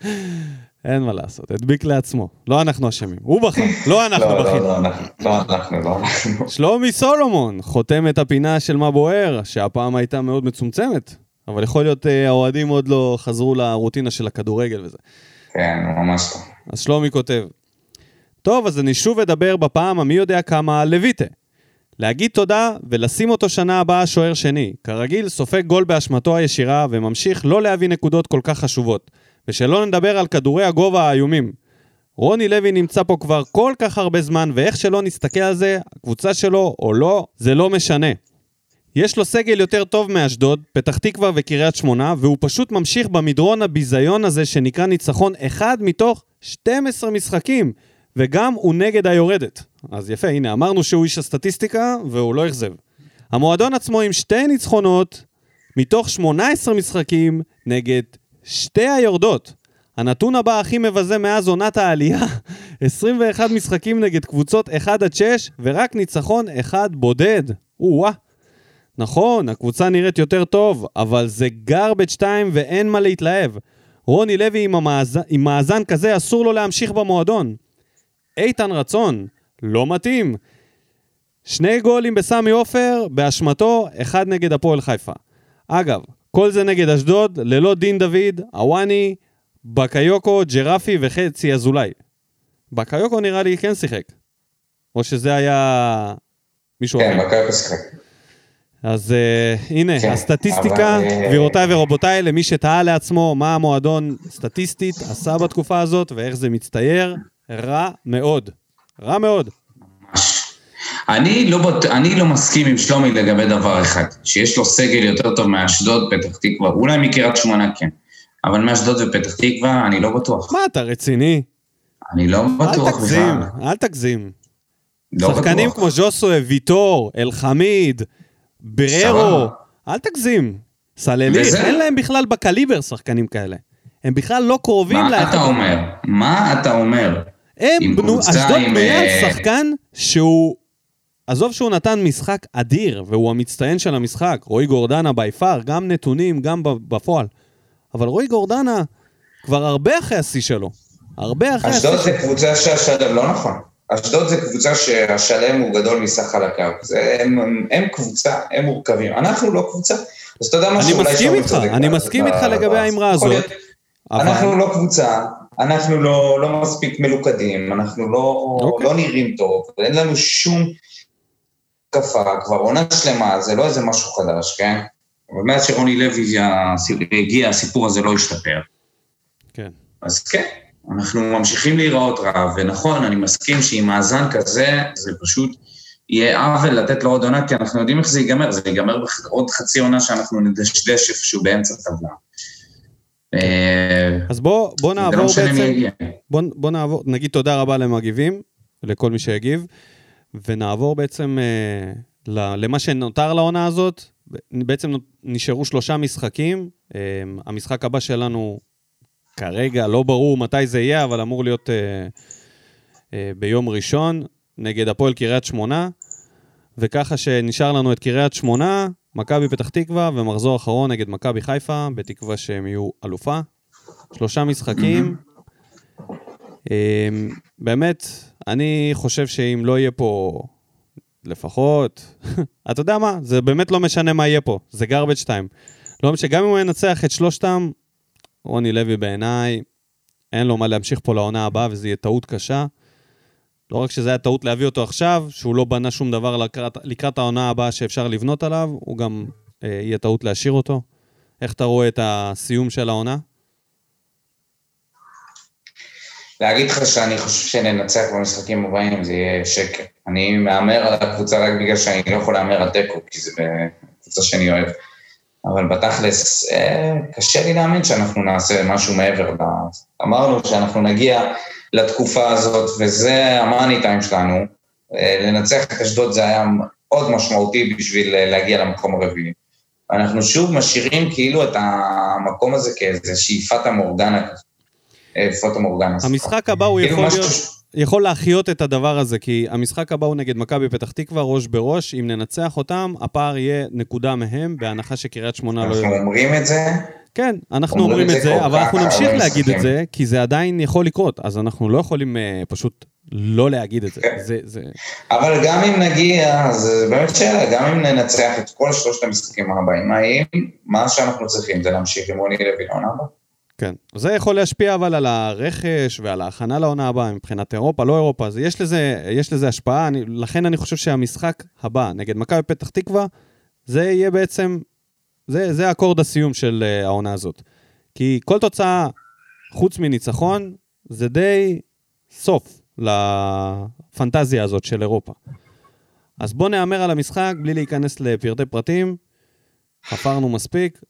*laughs* אין מה לעשות, הדביק לעצמו. לא אנחנו אשמים. הוא בחר, לא אנחנו לא, לא, בכינו. לא, אנחנו, לא אנחנו, לא אנחנו. שלומי סולומון חותם את הפינה של מה בוער, שהפעם הייתה מאוד מצומצמת, אבל יכול להיות אה, האוהדים עוד לא חזרו לרוטינה של הכדורגל וזה. כן, ממש לא. אז שלומי כותב, טוב, אז אני שוב אדבר בפעם המי יודע כמה על לויטה. להגיד תודה ולשים אותו שנה הבאה שוער שני. כרגיל, סופג גול באשמתו הישירה וממשיך לא להביא נקודות כל כך חשובות. ושלא נדבר על כדורי הגובה האיומים. רוני לוי נמצא פה כבר כל כך הרבה זמן, ואיך שלא נסתכל על זה, הקבוצה שלו או לא, זה לא משנה. יש לו סגל יותר טוב מאשדוד, פתח תקווה וקריית שמונה, והוא פשוט ממשיך במדרון הביזיון הזה שנקרא ניצחון אחד מתוך 12 משחקים, וגם הוא נגד היורדת. אז יפה, הנה, אמרנו שהוא איש הסטטיסטיקה, והוא לא אכזב. המועדון עצמו עם שתי ניצחונות, מתוך 18 משחקים, נגד שתי היורדות. הנתון הבא הכי מבזה מאז עונת העלייה, *laughs* 21 משחקים נגד קבוצות 1 עד 6, ורק ניצחון אחד בודד. או-אה. נכון, הקבוצה נראית יותר טוב, אבל זה garbage 2 ואין מה להתלהב. רוני לוי עם, המאזן, עם מאזן כזה אסור לו להמשיך במועדון. איתן רצון, לא מתאים. שני גולים בסמי עופר, באשמתו, אחד נגד הפועל חיפה. אגב, כל זה נגד אשדוד, ללא דין דוד, עוואני, בקיוקו, ג'רפי וחצי אזולאי. בקיוקו נראה לי כן שיחק. או שזה היה מישהו כן, בקיוקו שיחק. אז uh, הנה, כן, הסטטיסטיקה, אבל, אה, גבירותיי ורבותיי, למי שתהה לעצמו מה המועדון סטטיסטית עשה בתקופה הזאת ואיך זה מצטייר, רע מאוד. רע מאוד. אני לא, בוט... אני לא מסכים עם שלומי לגבי דבר אחד, שיש לו סגל יותר טוב מאשדוד, פתח תקווה, אולי מקריית שמונה כן, אבל מאשדוד ופתח תקווה אני לא בטוח. מה, אתה רציני? אני לא אל בטוח תגזים, בכלל. אל תגזים. לא שחקנים בטוח. כמו ז'וסוי, ויטור, אלחמיד, בררו. אל תגזים. סלליך, וזה- אין להם בכלל בקליבר שחקנים כאלה. הם בכלל לא קרובים מה לאחד. אתה אומר? מה אתה אומר? הם בנו, אשדוד על אה, שחקן שהוא... עזוב שהוא נתן משחק אדיר, והוא המצטיין של המשחק, רועי גורדנה בי פאר, גם נתונים, גם בפועל. אבל רועי גורדנה כבר הרבה אחרי השיא שלו. הרבה אחרי השיא אשדוד. זה קבוצה שהשלם, לא נכון. אשדוד זה קבוצה שהשלם הוא גדול מסך חלקיו. הם, הם, הם קבוצה, הם מורכבים. אנחנו לא קבוצה. אז אתה יודע אני משהו, אולי מסכים איתך, אני ב- מסכים איתך לגבי ב- האמרה הזאת. אנחנו לא קבוצה, אנחנו לא, לא מספיק מלוכדים, אנחנו לא, אוקיי. לא נראים טוב, אין לנו שום התקפה, כבר עונה שלמה, זה לא איזה משהו חדש, כן? אבל מאז שרוני לוי הגיע, הסיפור הזה לא השתפר. כן. אז כן, אנחנו ממשיכים להיראות רע, ונכון, אני מסכים שעם מאזן כזה, זה פשוט יהיה עוול לתת לו עוד עונה, כי אנחנו יודעים איך זה ייגמר, זה ייגמר בעוד חצי עונה שאנחנו נדשדש איפשהו באמצע טבלה. אה, אז בוא, בוא נעבור לא מי בעצם. בוא, בוא נעבור, נגיד תודה רבה למגיבים, לכל מי שהגיב, ונעבור בעצם אה, למה שנותר לעונה הזאת. בעצם נשארו שלושה משחקים. אה, המשחק הבא שלנו כרגע, לא ברור מתי זה יהיה, אבל אמור להיות אה, אה, ביום ראשון, נגד הפועל קריית שמונה, וככה שנשאר לנו את קריית שמונה, מכבי פתח תקווה, ומחזור אחרון נגד מכבי חיפה, בתקווה שהם יהיו אלופה. שלושה משחקים. אמ, באמת, אני חושב שאם לא יהיה פה לפחות, *laughs* אתה יודע מה, זה באמת לא משנה מה יהיה פה, זה garbage time. לא משנה, גם אם הוא ינצח את שלושתם, רוני לוי בעיניי, אין לו מה להמשיך פה לעונה הבאה, וזו יהיה טעות קשה. לא רק שזה היה טעות להביא אותו עכשיו, שהוא לא בנה שום דבר לקראת, לקראת העונה הבאה שאפשר לבנות עליו, הוא גם אה, יהיה טעות להשאיר אותו. איך אתה רואה את הסיום של העונה? להגיד לך שאני חושב שננצח במשחקים הבאים זה יהיה שקר. אני מהמר על הקבוצה רק בגלל שאני לא יכול להמר על תיקו, כי זה קבוצה שאני אוהב. אבל בתכלס, אה, קשה לי להאמין שאנחנו נעשה משהו מעבר ל... אמרנו שאנחנו נגיע לתקופה הזאת, וזה המאני טיים שלנו. אה, לנצח את אשדוד זה היה מאוד משמעותי בשביל אה, להגיע למקום הרביעי. אנחנו שוב משאירים כאילו את המקום הזה כאיזה שאיפת המורגנה כזאת. אה, פוטו מורגנה. המשחק הבא הוא כאילו יכול להיות... יכול להחיות את הדבר הזה, כי המשחק הבא הוא נגד מכבי פתח תקווה, ראש בראש. אם ננצח אותם, הפער יהיה נקודה מהם, בהנחה שקריית שמונה לא... אנחנו אומרים את זה, כן, אנחנו אומרים אומרים את זה אבל אנחנו נמשיך הרבה להגיד את. זה, כי זה עדיין יכול לקרות, אז אנחנו לא יכולים אה, פשוט לא להגיד את זה. כן. זה, זה... אבל גם אם נגיע, זה באמת שאלה, גם אם ננצח את כל שלושת המשחקים הבאים, מה שאנחנו צריכים זה להמשיך עם רוני לוי לעונה הבאה? כן. זה יכול להשפיע אבל על הרכש ועל ההכנה לעונה הבאה מבחינת אירופה, לא אירופה. אז יש לזה, יש לזה השפעה, אני, לכן אני חושב שהמשחק הבא נגד מכבי פתח תקווה, זה יהיה בעצם, זה, זה אקורד הסיום של uh, העונה הזאת. כי כל תוצאה, חוץ מניצחון, זה די סוף לפנטזיה הזאת של אירופה. אז בואו נהמר על המשחק בלי להיכנס לפרטי פרטים. חפרנו מספיק.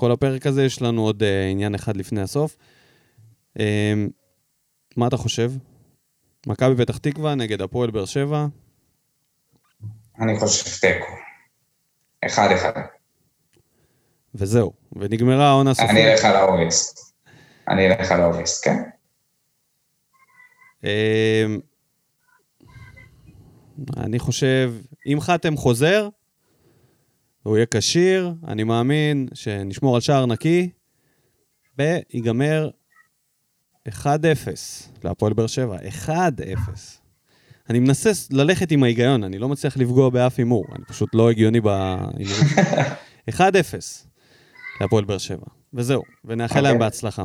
כל הפרק הזה יש לנו עוד uh, עניין אחד לפני הסוף. Um, מה אתה חושב? מכבי פתח תקווה נגד הפועל באר שבע. אני חושב תיקו. אחד אחד. וזהו, ונגמרה העונה סופית. אני אלך על האוריסט. אני אלך על האוריסט, כן. Um, אני חושב, אם חתם חוזר, והוא יהיה כשיר, אני מאמין שנשמור על שער נקי, ויגמר 1-0 להפועל באר שבע. 1-0. אני מנסה ללכת עם ההיגיון, אני לא מצליח לפגוע באף הימור, אני פשוט לא הגיוני בהימורים. 1-0 *laughs* להפועל באר שבע. וזהו, ונאחל okay. להם אוקיי. בהצלחה.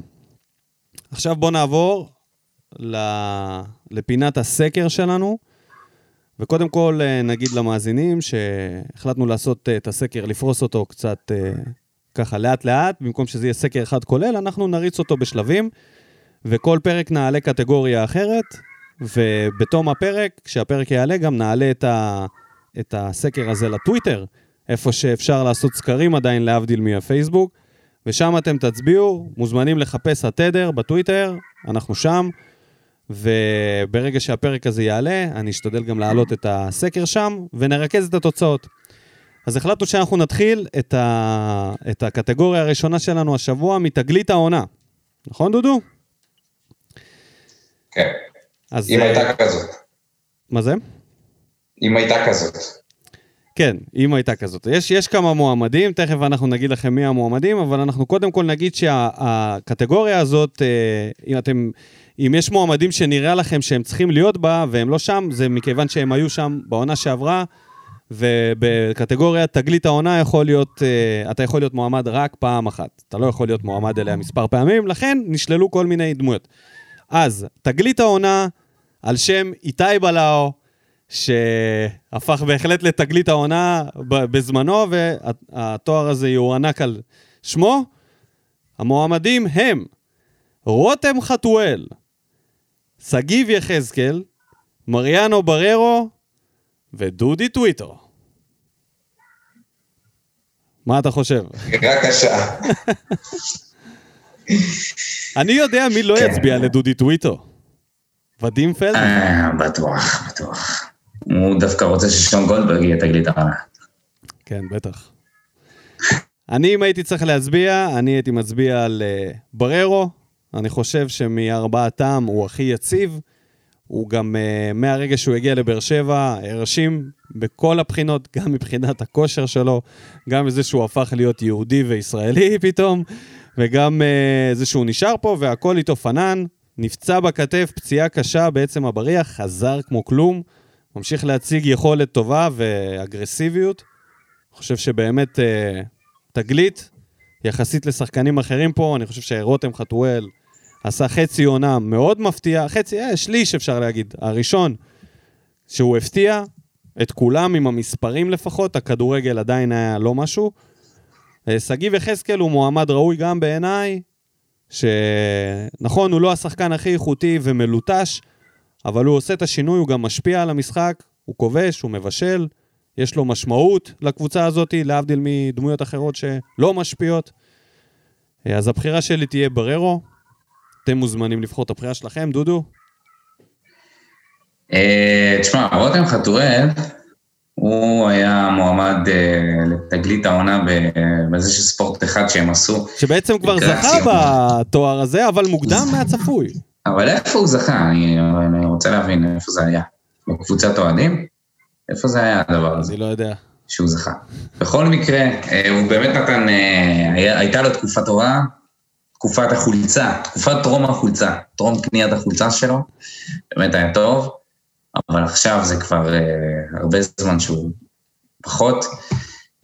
עכשיו בואו נעבור לפינת הסקר שלנו. וקודם כל אה, נגיד למאזינים שהחלטנו לעשות אה, את הסקר, לפרוס אותו קצת אה, ככה לאט-לאט, במקום שזה יהיה סקר אחד כולל, אנחנו נריץ אותו בשלבים, וכל פרק נעלה קטגוריה אחרת, ובתום הפרק, כשהפרק יעלה, גם נעלה את, ה, את הסקר הזה לטוויטר, איפה שאפשר לעשות סקרים עדיין, להבדיל מהפייסבוק, ושם אתם תצביעו, מוזמנים לחפש התדר בטוויטר, אנחנו שם. וברגע שהפרק הזה יעלה, אני אשתדל גם להעלות את הסקר שם, ונרכז את התוצאות. אז החלטנו שאנחנו נתחיל את, ה... את הקטגוריה הראשונה שלנו השבוע מתגלית העונה. נכון, דודו? כן. אז... אם הייתה כזאת. מה זה? אם הייתה כזאת. כן, אם הייתה כזאת. יש, יש כמה מועמדים, תכף אנחנו נגיד לכם מי המועמדים, אבל אנחנו קודם כל נגיד שהקטגוריה הזאת, אה, אם אתם... אם יש מועמדים שנראה לכם שהם צריכים להיות בה והם לא שם, זה מכיוון שהם היו שם בעונה שעברה, ובקטגוריית תגלית העונה יכול להיות, uh, אתה יכול להיות מועמד רק פעם אחת. אתה לא יכול להיות מועמד אליה מספר פעמים, לכן נשללו כל מיני דמויות. אז, תגלית העונה על שם איתי בלאו, שהפך בהחלט לתגלית העונה בזמנו, והתואר הזה יוענק על שמו. המועמדים הם רותם חתואל, שגיב יחזקאל, מריאנו בררו ודודי טוויטו. מה אתה חושב? בבקשה. אני יודע מי לא כן. יצביע לדודי טוויטו. ודים פלדמן. אה, בטוח, בטוח. הוא דווקא רוצה ששון גולדברג יהיה תגלית העונה. כן, בטח. אני, אם הייתי צריך להצביע, אני הייתי מצביע על uh, בררו. אני חושב שמארבעתם הוא הכי יציב. הוא גם, uh, מהרגע שהוא הגיע לבאר שבע, הרשים בכל הבחינות, *laughs* גם מבחינת הכושר שלו, גם בזה שהוא הפך להיות יהודי וישראלי *laughs* פתאום, וגם uh, זה שהוא נשאר פה והכל איתו פנן. נפצע בכתף, פציעה קשה בעצם הבריח, חזר כמו כלום, ממשיך להציג יכולת טובה ואגרסיביות. אני חושב שבאמת אה, תגלית, יחסית לשחקנים אחרים פה, אני חושב שרותם חתואל עשה חצי עונה מאוד מפתיע, חצי, אה, שליש אפשר להגיד, הראשון, שהוא הפתיע את כולם עם המספרים לפחות, הכדורגל עדיין היה לא משהו. אה, שגיב יחזקאל הוא מועמד ראוי גם בעיניי, שנכון, הוא לא השחקן הכי איכותי ומלוטש, אבל הוא עושה את השינוי, הוא גם משפיע על המשחק, הוא כובש, הוא מבשל, יש לו משמעות לקבוצה הזאת, להבדיל מדמויות אחרות שלא משפיעות. אז הבחירה שלי תהיה בררו. אתם מוזמנים לבחור את הבחירה שלכם, דודו. אה, תשמע, רותם חתואל, הוא היה מועמד אה, לתגלית העונה בזה ספורט אחד שהם עשו. שבעצם כבר זכה. בתואר הזה, אבל מוקדם מהצפוי. אבל איפה הוא זכה? אני, רוצה להבין איפה זה היה. בקבוצת אוהדים? איפה זה היה הדבר הזה אני לא יודע. שהוא זכה? בכל מקרה, אה, הוא באמת נתן, הייתה לו תקופה טובה, תקופת החולצה, תקופת טרום החולצה, טרום קניית החולצה שלו, באמת היה טוב, אבל עכשיו זה כבר אה, הרבה זמן שהוא פחות,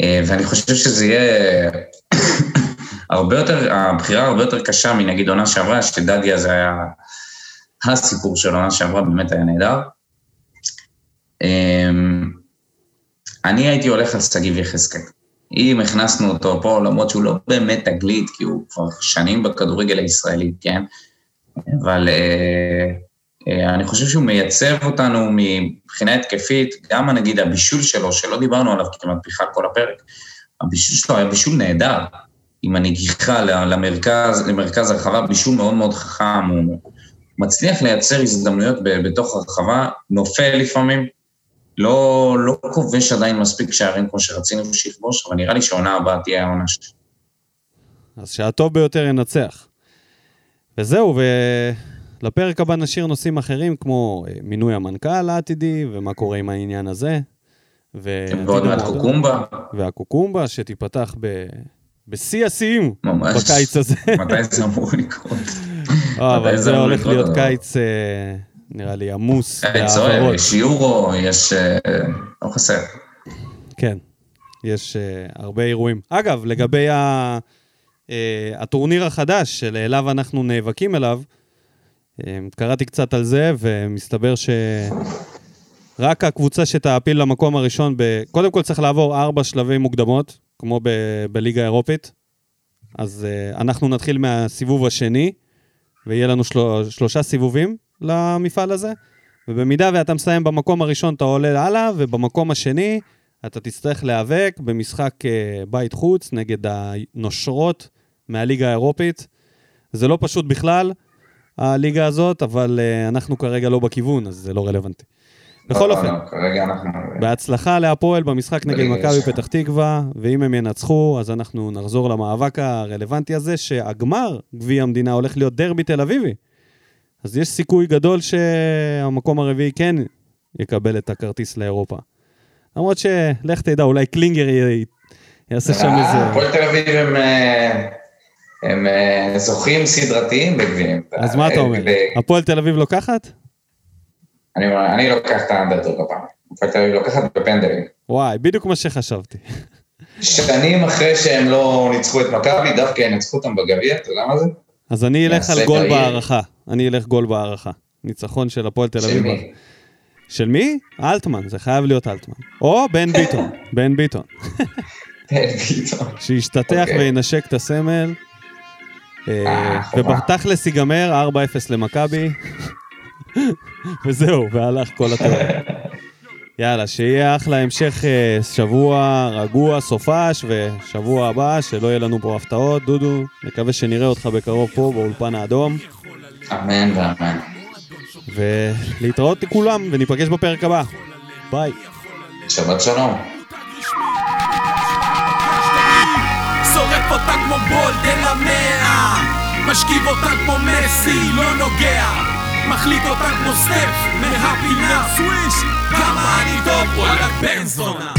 אה, ואני חושב שזה יהיה *coughs* הרבה יותר, הבחירה הרבה יותר קשה מנגיד עונה שעברה, שדדיה זה היה הסיפור של עונה שעברה, באמת היה נהדר. אמ, אני הייתי הולך על שגיב יחזקאל. אם הכנסנו אותו פה, למרות שהוא לא באמת תגלית, כי הוא כבר שנים בכדורגל הישראלי, כן? אבל אה, אה, אני חושב שהוא מייצב אותנו מבחינה התקפית, גם נגיד הבישול שלו, שלא דיברנו עליו כמעט בכלל כל הפרק, הבישול שלו היה בישול נהדר, עם הנגיחה למרכז, למרכז הרחבה, בישול מאוד מאוד חכם, הוא מצליח לייצר הזדמנויות בתוך הרחבה, נופל לפעמים, לא, לא כובש עדיין מספיק שערים כמו שרצינו שיכבוש, אבל נראה לי שהעונה הבאה תהיה העונה שלי. אז שהטוב ביותר ינצח. וזהו, ולפרק הבא נשאיר נושאים אחרים, כמו אה, מינוי המנכ"ל העתידי, ומה קורה עם העניין הזה. ועוד מעט קוקומבה. והקוקומבה, שתיפתח ב... בשיא השיאים בקיץ הזה. מתי זה אמור לקרות? אה, אבל זה הולך להיות קיץ, אה, נראה לי, עמוס. קיץ אוהב, יש יורו, יש... לא חסר. כן, יש הרבה אירועים. אגב, לגבי ה... הטורניר החדש שאליו אנחנו נאבקים אליו, קראתי קצת על זה, ומסתבר ש... רק הקבוצה שתעפיל למקום הראשון, ב... קודם כל צריך לעבור ארבע שלבי מוקדמות, כמו ב... בליגה האירופית. אז uh, אנחנו נתחיל מהסיבוב השני, ויהיה לנו של... שלושה סיבובים למפעל הזה, ובמידה ואתה מסיים במקום הראשון, אתה עולה הלאה, ובמקום השני, אתה תצטרך להיאבק במשחק uh, בית חוץ נגד הנושרות מהליגה האירופית. זה לא פשוט בכלל, הליגה הזאת, אבל uh, אנחנו כרגע לא בכיוון, אז זה לא רלוונטי. בכל לא, אופן, לא, כרגע אנחנו... בהצלחה להפועל במשחק נגד מכבי. פתח תקווה, ואם הם ינצחו, אז אנחנו נחזור למאבק הרלוונטי הזה, שהגמר גביע המדינה הולך להיות דרבי תל אביבי. אז יש סיכוי גדול שהמקום הרביעי כן יקבל את הכרטיס לאירופה. למרות שלך תדע, אולי קלינגר י- יעשה שם אה, איזה... הפועל תל אביב הם... אה, הם אה, זוכים סדרתיים בגביעים. אז מה אתה אומר? ב- הפועל תל אביב לוקחת? אני אני לוקח את האנדרדוג הפעם. הפועל תל אביב לוקחת בפנדלים. וואי, בדיוק מה שחשבתי. שנים אחרי שהם לא ניצחו את מכבי, דווקא ינצחו אותם בגביע, אתה יודע מה זה? אז אני אלך על גול. בהערכה. אני אלך גול בהערכה. ניצחון של הפועל תל של אביב. מי? של מי? אלטמן, זה חייב להיות אלטמן. או בן *laughs* ביטון, בן ביטון. שישתתח אוקיי. וינשק את הסמל. אה, אה. ובתכלס ייגמר 4-0 למכבי. *laughs* וזהו, והלך כל התיאוריה. *laughs* יאללה, שיהיה אחלה המשך אה, שבוע רגוע, סופש, ושבוע הבא, שלא יהיה לנו פה הפתעות. דודו, נקווה שנראה אותך בקרוב פה באולפן האדום. אמן ואמן. ולהתראות לכולם, וניפגש בפרק הבא. ביי. שבת שלום. שורף אותה כמו בולט אל המאה משכיב אותה כמו מסי, לא נוגע מחליט אותה כמו סטף מהפינה סוויש כמה אני טוב, וואלה בן זונה